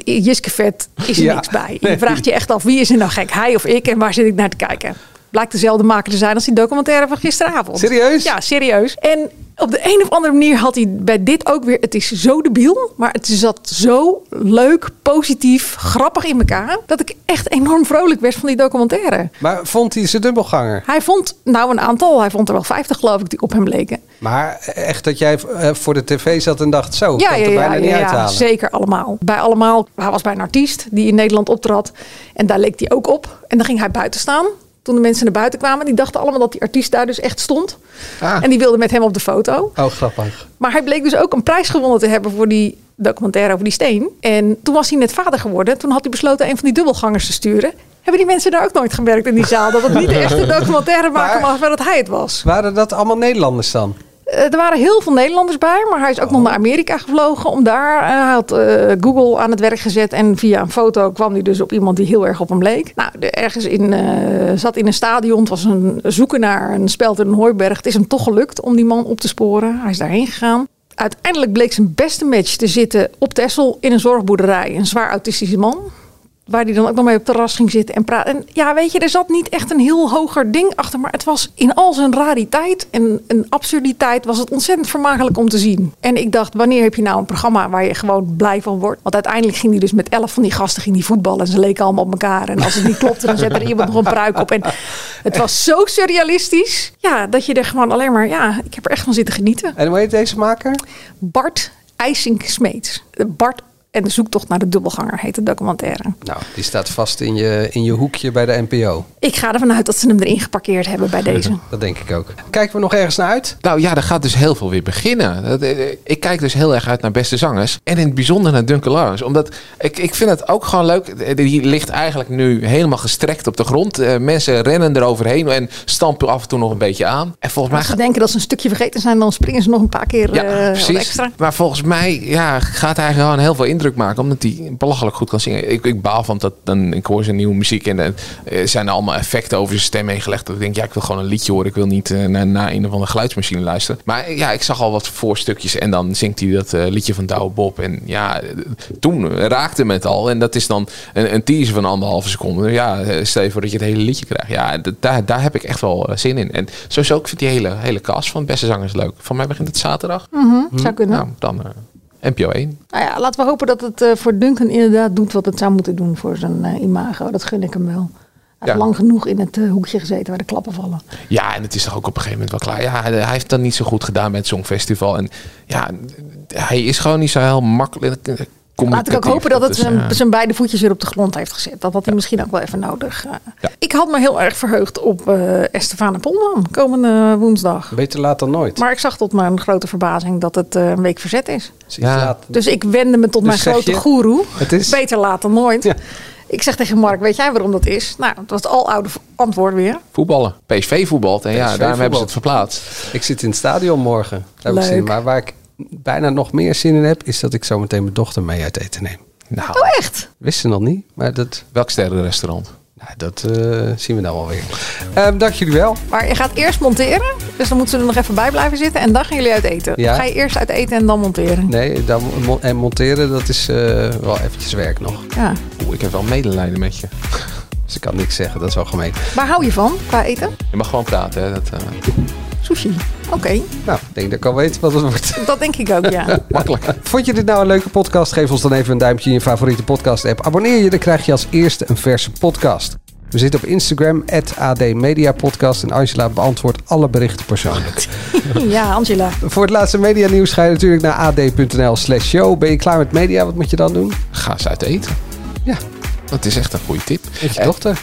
S8: Jiske Vet is er
S1: Ja.
S8: niks bij. Je vraagt je echt af, wie is er nou gek? Hij of ik? En waar zit ik naar te kijken? Blijkt dezelfde maker te zijn als die documentaire van gisteravond.
S1: Serieus?
S8: Ja, serieus. En op de een of andere manier had hij bij dit ook weer... Het is zo debiel, maar het zat zo leuk, positief, grappig in elkaar... dat ik echt enorm vrolijk werd van die documentaire.
S1: Maar vond hij zijn dubbelganger?
S8: Hij vond, nou een aantal, hij vond er wel 50 geloof ik, die op hem leken.
S1: Maar echt dat jij eh, voor de tv zat en dacht, zo,
S8: Ja,
S1: kan
S8: ja,
S1: er bijna
S8: ja,
S1: niet
S8: ja,
S1: uithalen.
S8: zeker allemaal. Bij allemaal, hij was bij een artiest die in Nederland optrad. En daar leek hij ook op. En dan ging hij buiten staan. Toen de mensen naar buiten kwamen, die dachten allemaal dat die artiest daar dus echt stond.
S1: Ah.
S8: En die wilden met hem op de foto.
S1: Oh, grappig.
S8: Maar hij bleek dus ook een prijs gewonnen te hebben voor die documentaire over die steen. En toen was hij net vader geworden. Toen had hij besloten een van die dubbelgangers te sturen. Hebben die mensen daar ook nooit gemerkt in die zaal? Dat het niet de echte documentaire maken was, maar dat hij het was.
S1: Waren dat allemaal Nederlanders dan?
S8: Eh, er waren heel veel Nederlanders bij, maar hij is ook nog naar Amerika gevlogen om daar. eh, hij had eh, Google aan het werk gezet en via een foto kwam hij dus op iemand die heel erg op hem leek. Nou, de, ergens in, eh, zat in een stadion, het was een zoeken naar een speld in een hooiberg. Het is hem toch gelukt om die man op te sporen. Hij is daarheen gegaan. Uiteindelijk bleek zijn beste match te zitten op Texel in een zorgboerderij. Een zwaar autistische man. Waar die dan ook nog mee op het terras ging zitten en praten. En ja, weet je, er zat niet echt een heel hoger ding achter. Maar het was in al zijn rariteit en een absurditeit was het ontzettend vermakelijk om te zien. En ik dacht, wanneer heb je nou een programma waar je gewoon blij van wordt? Want uiteindelijk ging hij dus met elf van die gasten ging die voetballen. En ze leken allemaal op elkaar. En als het niet klopte, dan zette er iemand nog een pruik op. En het was zo surrealistisch. Ja, dat je er gewoon alleen maar, ja, ik heb er echt van zitten genieten.
S1: En hoe heet deze maker?
S8: Bart IJsink Smeets. Bart en de zoektocht naar de dubbelganger heet de documentaire.
S1: Nou, die staat vast in je, in je hoekje bij de NPO.
S8: Ik ga ervan uit dat ze hem erin geparkeerd hebben bij deze.
S1: Dat denk ik ook. Kijken we nog ergens naar uit?
S2: Nou ja, er gaat dus heel veel weer beginnen. Dat, eh, Ik kijk dus heel erg uit naar beste zangers. En in het bijzonder naar Duncan Lawrence. Omdat ik, ik vind het ook gewoon leuk. Eh, Die ligt eigenlijk nu helemaal gestrekt op de grond. Eh, mensen rennen eroverheen en stampen af en toe nog een beetje aan. En volgens mij
S8: Als ze denken dat ze een stukje vergeten zijn, dan springen ze nog een paar keer
S2: Ja,
S8: eh,
S2: precies.
S8: extra.
S2: Maar volgens mij ja, gaat hij gewoon heel veel indruk maken. Omdat hij belachelijk goed kan zingen. Ik, ik baal van dat dan, ik hoor zijn nieuwe muziek. En eh, zijn er allemaal effecten over zijn stem heen gelegd. Dat ik denk, ja, ik wil gewoon een liedje horen. Ik wil niet eh, naar, naar een of andere geluidsmachine luisteren. Maar eh, ja, ik zag al wat voorstukjes. En dan zingt hij dat liedje van Douwe Bob. En ja, toen raakte me het al. En dat is dan een, een teaser van anderhalve seconde. Ja, stel je voor dat je het hele liedje krijgt. Ja, daar, daar heb ik echt wel zin in. En sowieso, ik vind die hele, hele cast van Beste Zangers leuk. Van mij begint het zaterdag.
S8: Mhm, Zou kunnen.
S2: Nou, dan NPO 1.
S8: Nou ja, laten we hopen dat het eh, voor Duncan inderdaad doet wat het zou moeten doen voor zijn eh, imago. Dat gun ik hem wel. Hij heeft lang genoeg in het eh, hoekje gezeten waar de klappen vallen.
S2: Ja, en het is toch ook op een gegeven moment wel klaar. Ja, hij, heeft dat niet zo goed gedaan met het Songfestival. En ja, hij is gewoon niet zo heel makkelijk.
S8: Laat ik ook hopen dat het
S2: Dus,
S8: zijn, zijn beide voetjes weer op de grond heeft gezet. Dat had hij misschien ook wel even nodig. eh. Ik had me heel erg verheugd op eh Estefane Polman komende woensdag.
S1: Beter laat dan nooit.
S8: Maar ik zag tot mijn grote verbazing dat het eh, een week verzet is.
S1: Ja.
S8: Dus ik wende me tot
S1: Dus
S8: mijn grote goeroe.
S1: het is-
S8: Beter laat dan nooit. Ik zeg tegen Mark, weet jij waarom dat is? Nou, het was het aloude antwoord weer.
S2: Voetballen. PSV voetbalt. En ja, daarom hebben ze het verplaatst.
S1: Ik zit in het stadion morgen. Daar heb ik
S8: Leuk.
S1: zin. Maar waar ik bijna nog meer zin in heb, is dat ik zo meteen mijn dochter mee uit eten neem.
S2: Nou,
S8: Oh, echt?
S1: Wist ze nog niet, maar dat,
S2: welk sterrenrestaurant?
S1: nou, dat eh, zien we dan wel weer. Ehm, dank jullie wel.
S8: Maar je gaat eerst monteren. Dus dan moeten ze er nog even bij blijven zitten. En dan gaan jullie uit eten.
S1: Ja.
S8: Ga je eerst uit eten en dan monteren?
S1: Nee, dan, en monteren, dat is eh, wel eventjes werk nog.
S8: Ja.
S2: Oeh, ik heb wel medelijden met je.
S1: Dus ik kan niks zeggen, dat is wel gemeen.
S8: Waar hou je van qua eten?
S2: Je mag gewoon praten. Hè? Dat, eh,
S8: Sushi. Oké,
S1: Nou, ik denk dat ik al weet wat het wordt.
S8: dat denk ik ook, ja.
S2: makkelijk.
S1: Vond je dit nou een leuke podcast? Geef ons dan even een duimpje in je favoriete podcast app. Abonneer je, dan krijg je als eerste een verse podcast. We zitten op Instagram, AD Media Podcast. En Angela beantwoordt alle berichten persoonlijk.
S8: Ja, Angela.
S1: Voor het laatste media nieuws ga je natuurlijk naar ad.nl slash show. Ben je klaar met media? Wat moet je dan doen?
S2: Ga eens uit eten.
S1: Ja.
S2: Dat is echt een goede tip.
S1: Met je
S2: En-
S1: dochter.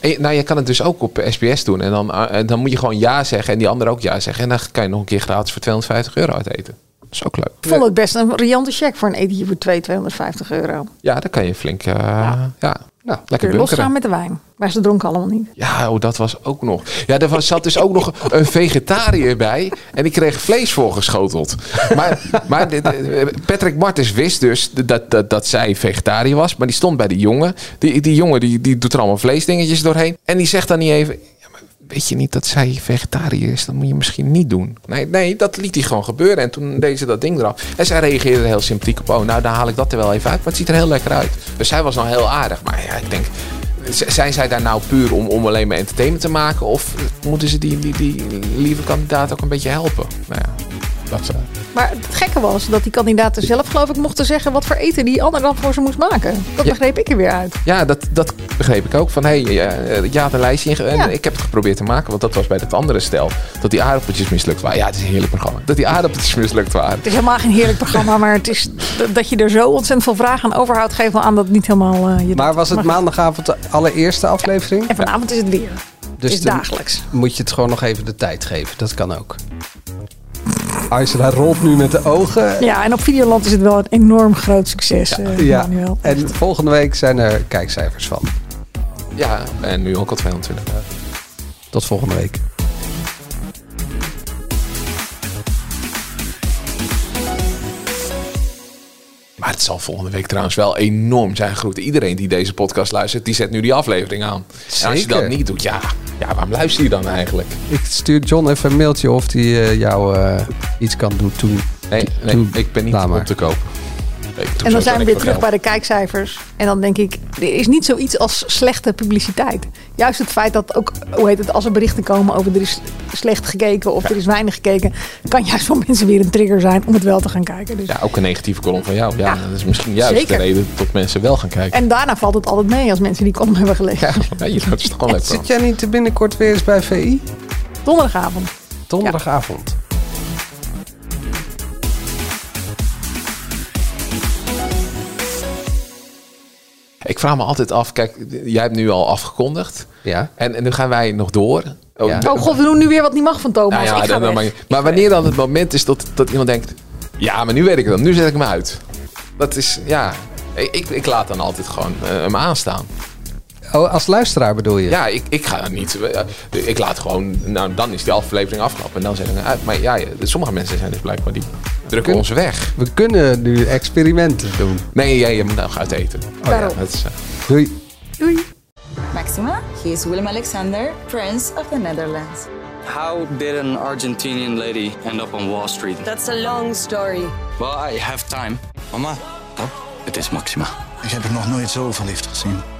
S2: En je- nou, je kan het dus ook op SBS doen. En dan, eh, en dan moet je gewoon ja zeggen en die ander ook ja zeggen. En dan kan je nog een keer gratis voor 250 euro uit eten. Dat is ook leuk.
S8: Ik vond het best een riante check voor een etentje voor 2, 250 euro.
S2: Ja, dan kan je flink, eh, ja.
S1: Nou,
S2: lekker
S8: Kun losgaan met de wijn. Maar ze dronken allemaal niet.
S2: Ja, oh, dat was ook nog. Ja, er was, zat dus ook nog een vegetariër bij. En die kreeg vlees voorgeschoteld. Maar, maar Patrick Martens wist dus dat, dat, dat zij vegetariër was. Maar die stond bij die jongen. Die, die jongen die, die doet er allemaal vleesdingetjes doorheen. En die zegt dan niet even... Weet je niet dat zij vegetariër is? Dat moet je misschien niet doen. Nee, nee, dat liet hij gewoon gebeuren. En toen deed ze dat ding eraf. En zij reageerde er heel sympathiek op. Oh, nou, dan haal ik dat er wel even uit. Maar het ziet er heel lekker uit. Dus zij was nou heel aardig. Maar ja, ik denk... Zijn zij daar nou puur om, om alleen maar entertainment te maken? Of moeten ze die, die, die lieve kandidaat ook een beetje helpen? Nou ja, dat ze.
S8: Maar het gekke was dat die kandidaten zelf geloof ik mochten zeggen wat voor eten die ander dan voor ze moest maken. Dat
S2: Ja.
S8: begreep ik er weer uit.
S2: Ja, dat, dat begreep ik ook. Van hé, hey, eh, je had een lijstje en ik heb het geprobeerd te maken. Want dat was bij dat andere stel. Dat die aardappeltjes mislukt waren. Ja, het is een heerlijk programma. Dat die aardappeltjes mislukt waren.
S8: Het is helemaal geen heerlijk programma, maar het is dat je er zo ontzettend veel vragen aan overhoudt, geeft wel aan dat het niet helemaal eh, je
S1: Maar was het
S8: mag.
S1: maandagavond de allereerste aflevering?
S8: En vanavond is het weer.
S1: Dus
S8: is dagelijks.
S1: Moet je het gewoon nog even de tijd geven. Dat kan ook. Angela rolt nu met de ogen.
S8: Ja, en op Videoland is het wel een enorm groot succes, eh,
S1: Ja,
S8: Manuel.
S1: en volgende week zijn er kijkcijfers van.
S2: Ja, en nu ook al 220.000.
S1: Tot volgende week.
S2: Maar het zal volgende week trouwens wel enorm zijn gegroeid. Iedereen die deze podcast luistert, die zet nu die aflevering aan. En als je dat niet doet, ja, ja waarom luister je dan eigenlijk?
S1: Ik stuur John even een mailtje of hij eh, jou eh, iets kan doen toen.
S2: Nee, nee ik ben niet op te koop. Nee,
S8: En dan zijn we weer terug bij de kijkcijfers. En dan denk ik, er is niet zoiets als slechte publiciteit. Juist het feit dat ook, hoe heet het, als er berichten komen over er is slecht gekeken of er is weinig gekeken, kan juist voor mensen weer een trigger zijn om het wel te gaan kijken. Dus.
S2: Ja, ook een negatieve column van jou. Ja,
S8: Ja,
S2: dat is misschien juist
S8: zeker.
S2: de reden tot mensen wel gaan kijken.
S8: En daarna valt het altijd mee als mensen die column hebben gelezen.
S2: Ja, je dat is toch wel leuk.
S1: Zit jij niet binnenkort weer eens bij VI?
S8: Donderdagavond.
S1: Donderdagavond.
S2: Ik vraag me altijd af, kijk, jij hebt nu al afgekondigd.
S1: Ja.
S2: En, en nu gaan wij nog door.
S8: Oh god, we doen nu weer wat niet mag van Thomas.
S2: Nou ja,
S8: ik ga
S2: dan- dan
S8: weg.
S2: maar, maar wanneer dan het moment is dat, dat iemand denkt... Ja, maar nu weet ik het dan. Nu zet ik hem uit. Dat is, ja... Ik, ik laat dan altijd gewoon eh, hem aanstaan.
S1: Oh, als luisteraar bedoel je?
S2: Ja, ik, ik ga niet... eh, Ik laat gewoon... Nou, dan is die aflevering afgelopen en dan ik hem uit. Maar ja, ja, sommige mensen zijn dus blijkbaar die drukken ons weg.
S1: We kunnen nu experimenten doen.
S2: Nee, jij je moet nog uit eten.
S1: Oh ja.
S2: Dat is, eh,
S1: Doei.
S8: Doei.
S14: Maxima, he is Willem Alexander, Prince of the Netherlands.
S15: How did an Argentinian lady end up on Wall Street?
S5: That's a long story.
S15: Well, I have time. Mama, het is Maxima.
S16: Ik heb er nog nooit zo verliefd gezien.